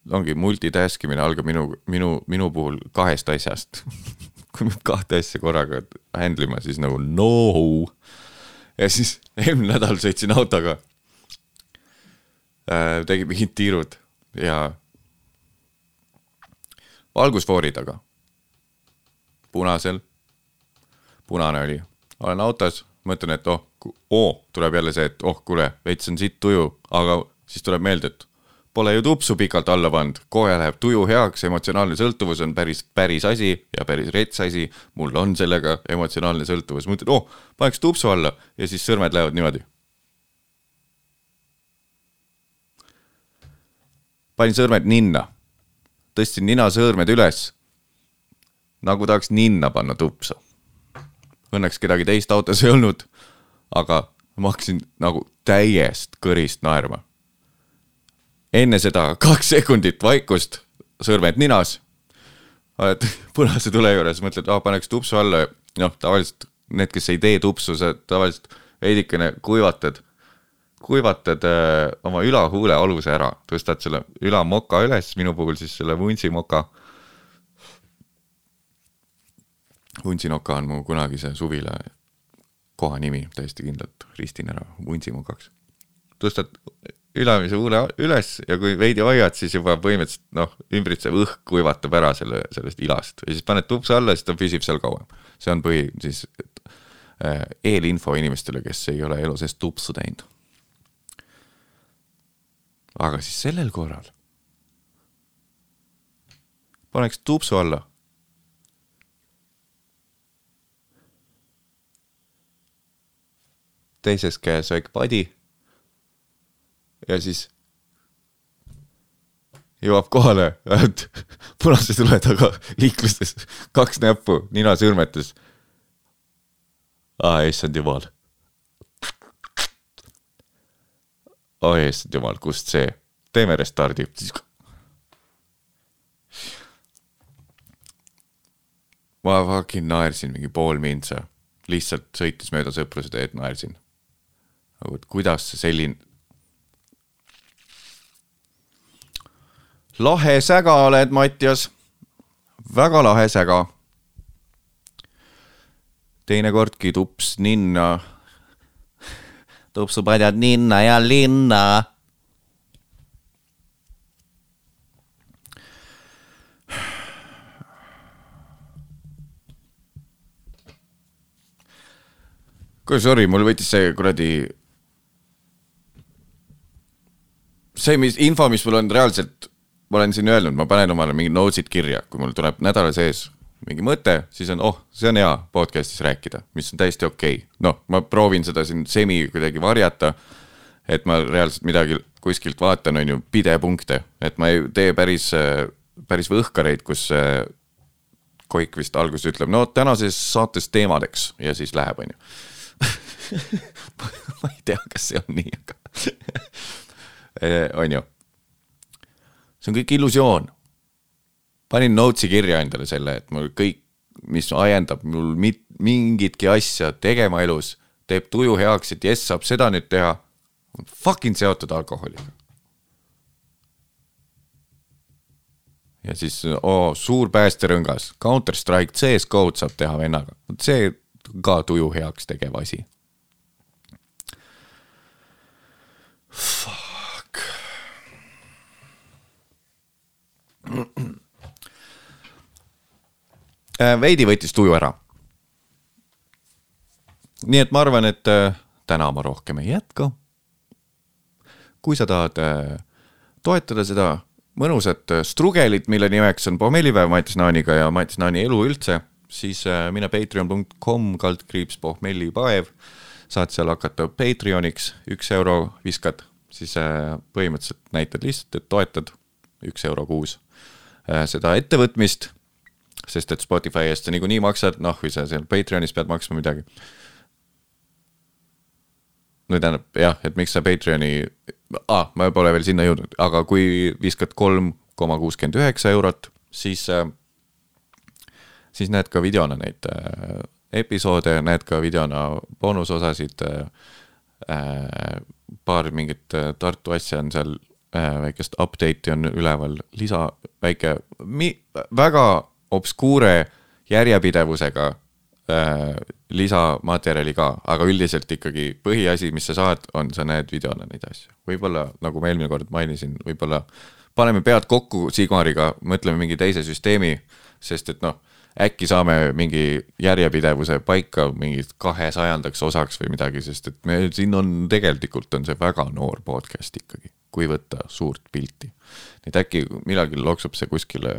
Ongi multitask imine algab minu, minu, minu puhul kahest asjast. kui ma kahte asja korraga handle ima, siis nagu no. ja siis eelmine nädal sõitsin autoga äh,. tegin mingid tiirud ja valgusfoori taga, punasel, punane oli, olen autos, mõtlen, et oh, oo, tuleb jälle see, et oh, kuule, veits on sitt tuju, aga siis tuleb meelde, et pole ju tupsu pikalt alla pannud, kohe läheb tuju heaks, emotsionaalne sõltuvus on päris, päris asi ja päris rets asi. mul on sellega emotsionaalne sõltuvus, mõtled, oh, paneks tupsu alla ja siis sõrmed lähevad niimoodi. panin sõrmed ninna, tõstsin ninasõõrmed üles. nagu tahaks ninna panna tupsu. Õnneks kedagi teist autos ei olnud, aga ma hakkasin nagu täiest kõrist naerma enne seda kaks sekundit vaikust, sõrmed ninas. oled punase tule juures, mõtled, aa paneks tupsu alla, noh tavaliselt need, kes ei tee tupsu, sa tavaliselt veidikene kuivatad, kuivatad äh, oma ülahuule aluse ära, tõstad selle ülamoka üles, minu puhul siis selle vuntsi-moka. vuntsinoka on mu kunagise suvila koha nimi, täiesti kindlalt ristin ära vuntsimokaks. tõstad ülemise huule üles ja kui veidi hoiad, siis juba põhimõtteliselt noh, ümbritsev õhk kuivatab ära selle, sellest ilast ja siis paned tupsu alla, siis ta püsib seal kauem. see on põhi siis äh, eelinfo inimestele, kes ei ole elu sees tupsu teinud. aga siis sellel korral paneks tupsu alla. teises käes väike padi ja siis jõuab kohale, et punase tule taga liikluses kaks näppu ninasõrmetes. aa, issand jumal. oi, issand jumal, kust see, teeme restardi. ma fucking naersin mingi pool mintsa, lihtsalt sõites mööda sõpruse teed, naersin. nagu, et kuidas see selline lahe säga oled, Mattias. väga lahe säga. teinekordki tups ninna. tupsupadjad ninna ja linna. kuule, sorry, mul võttis see kuradi see, mis info, mis mul on reaalselt, ma olen siin öelnud, ma panen omale mingid notes'id kirja, kui mul tuleb nädala sees mingi mõte, siis on, oh, see on hea podcast'is rääkida, mis on täiesti okei okay.. noh, ma proovin seda siin semi kuidagi varjata. et ma reaalselt midagi kuskilt vaatan, on ju, pidepunkte, et ma ei tee päris, päris võhkareid, kus äh, Koik vist alguses ütleb, no tänases saates teemadeks ja siis läheb, on ju. ma ei tea, kas see on nii, aga on ju. See on kõik illusioon. panin notes'i kirja endale selle, et mul kõik, mis ajendab mul mit, mingitki asja tegema elus, teeb tuju heaks, et jess, saab seda nüüd teha, on fucking seotud alkoholiga. ja siis oo, suur päästerõngas, Counter Strike, CS GO-d saab teha vennaga, vot see ka tuju heaks tegev asi Fuck. Veidi võttis tuju ära. nii et ma arvan, et äh, täna ma rohkem ei jätka. kui sa tahad äh, toetada seda mõnusat äh, strugelit, mille nimeks on pommellipäev Matis Naaniga ja Matis Naani elu üldse, siis äh, mine patreon.com kaldkriips pohmellipäev. saad seal hakata Patreoniks, üks euro viskad, siis äh, põhimõtteliselt näitad lihtsalt, et toetad üks euro kuus seda ettevõtmist. sest et Spotify eest sa niikuinii maksad, noh, või sa seal Patreonis pead maksma midagi no tähendab jah, et miks sa Patreoni ah,, ma pole veel sinna jõudnud, aga kui viskad kolm koma kuuskümmend üheksa eurot, siis, äh, siis näed ka videona neid äh, episoode, näed ka videona boonusosasid. Äh, paar mingit Tartu asja on seal, väikest update'i on üleval, lisa, väike, väga obskuure järjepidevusega lisamaterjali ka, aga üldiselt ikkagi põhiasi, mis sa saad, on, sa näed videona neid asju. võib-olla, nagu ma eelmine kord mainisin, võib-olla paneme pead kokku Sigmariga, mõtleme mingi teise süsteemi, sest et noh, äkki saame mingi järjepidevuse paika mingiks kahesajandaks osaks või midagi, sest et me siin on tegelikult on see väga noor podcast ikkagi, kui võtta suurt pilti. et äkki millalgi loksub see kuskile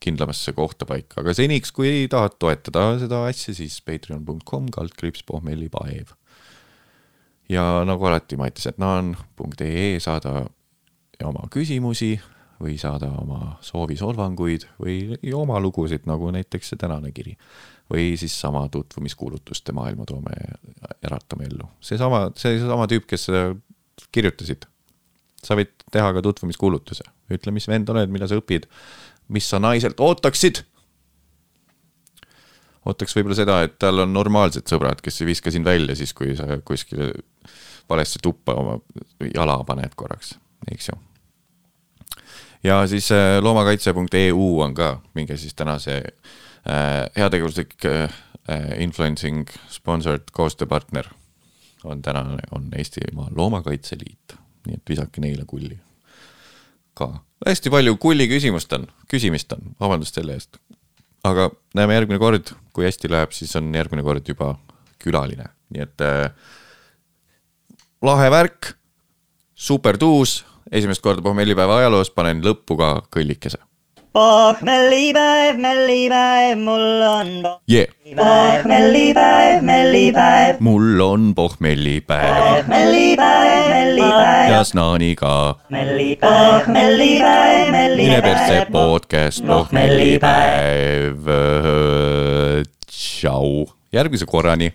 kindlamasse kohta paika, aga seniks, kui tahad toetada seda asja, siis patreon.com kaldkriips pohmellipaev. ja nagu alati, matisetnaan.ee saada oma küsimusi või saada oma soovisolvanguid või oma lugusid, nagu näiteks see tänane kiri. või siis sama tutvumiskuulutuste maailma toome, eratame ellu. seesama, seesama tüüp, kes kirjutasid. sa võid teha ka tutvumiskuulutuse, ütle, mis vend oled, mida sa õpid mis sa naiselt ootaksid? ootaks võib-olla seda, et tal on normaalsed sõbrad, kes ei viska sind välja siis, kui sa kuskile valesse tuppa oma jala paned korraks, eks ju. Ja siis äh, loomakaitse.eu on ka, minge siis tänase äh, heategevuslik äh, influencing sponsored koostööpartner on tänane, on Eestimaa Loomakaitse Liit, nii et visake neile kulli ka. hästi palju kulli küsimust on, küsimist on, vabandust selle eest. aga näeme järgmine kord, kui hästi läheb, siis on järgmine kord juba külaline, nii et äh, lahe värk, super tuus, esimest korda pohmellipäeva ajaloos panen lõppu ka kõllikese pohmellipäev, mellipäev, mul on yeah. pohmellipäev, mellipäev. mul on pohmellipäev. mellipäev, mellipäev. ja Snaaniga. mellipäev, mellipäev, mine persse podcast pohmellipäev. tšau, järgmise korrani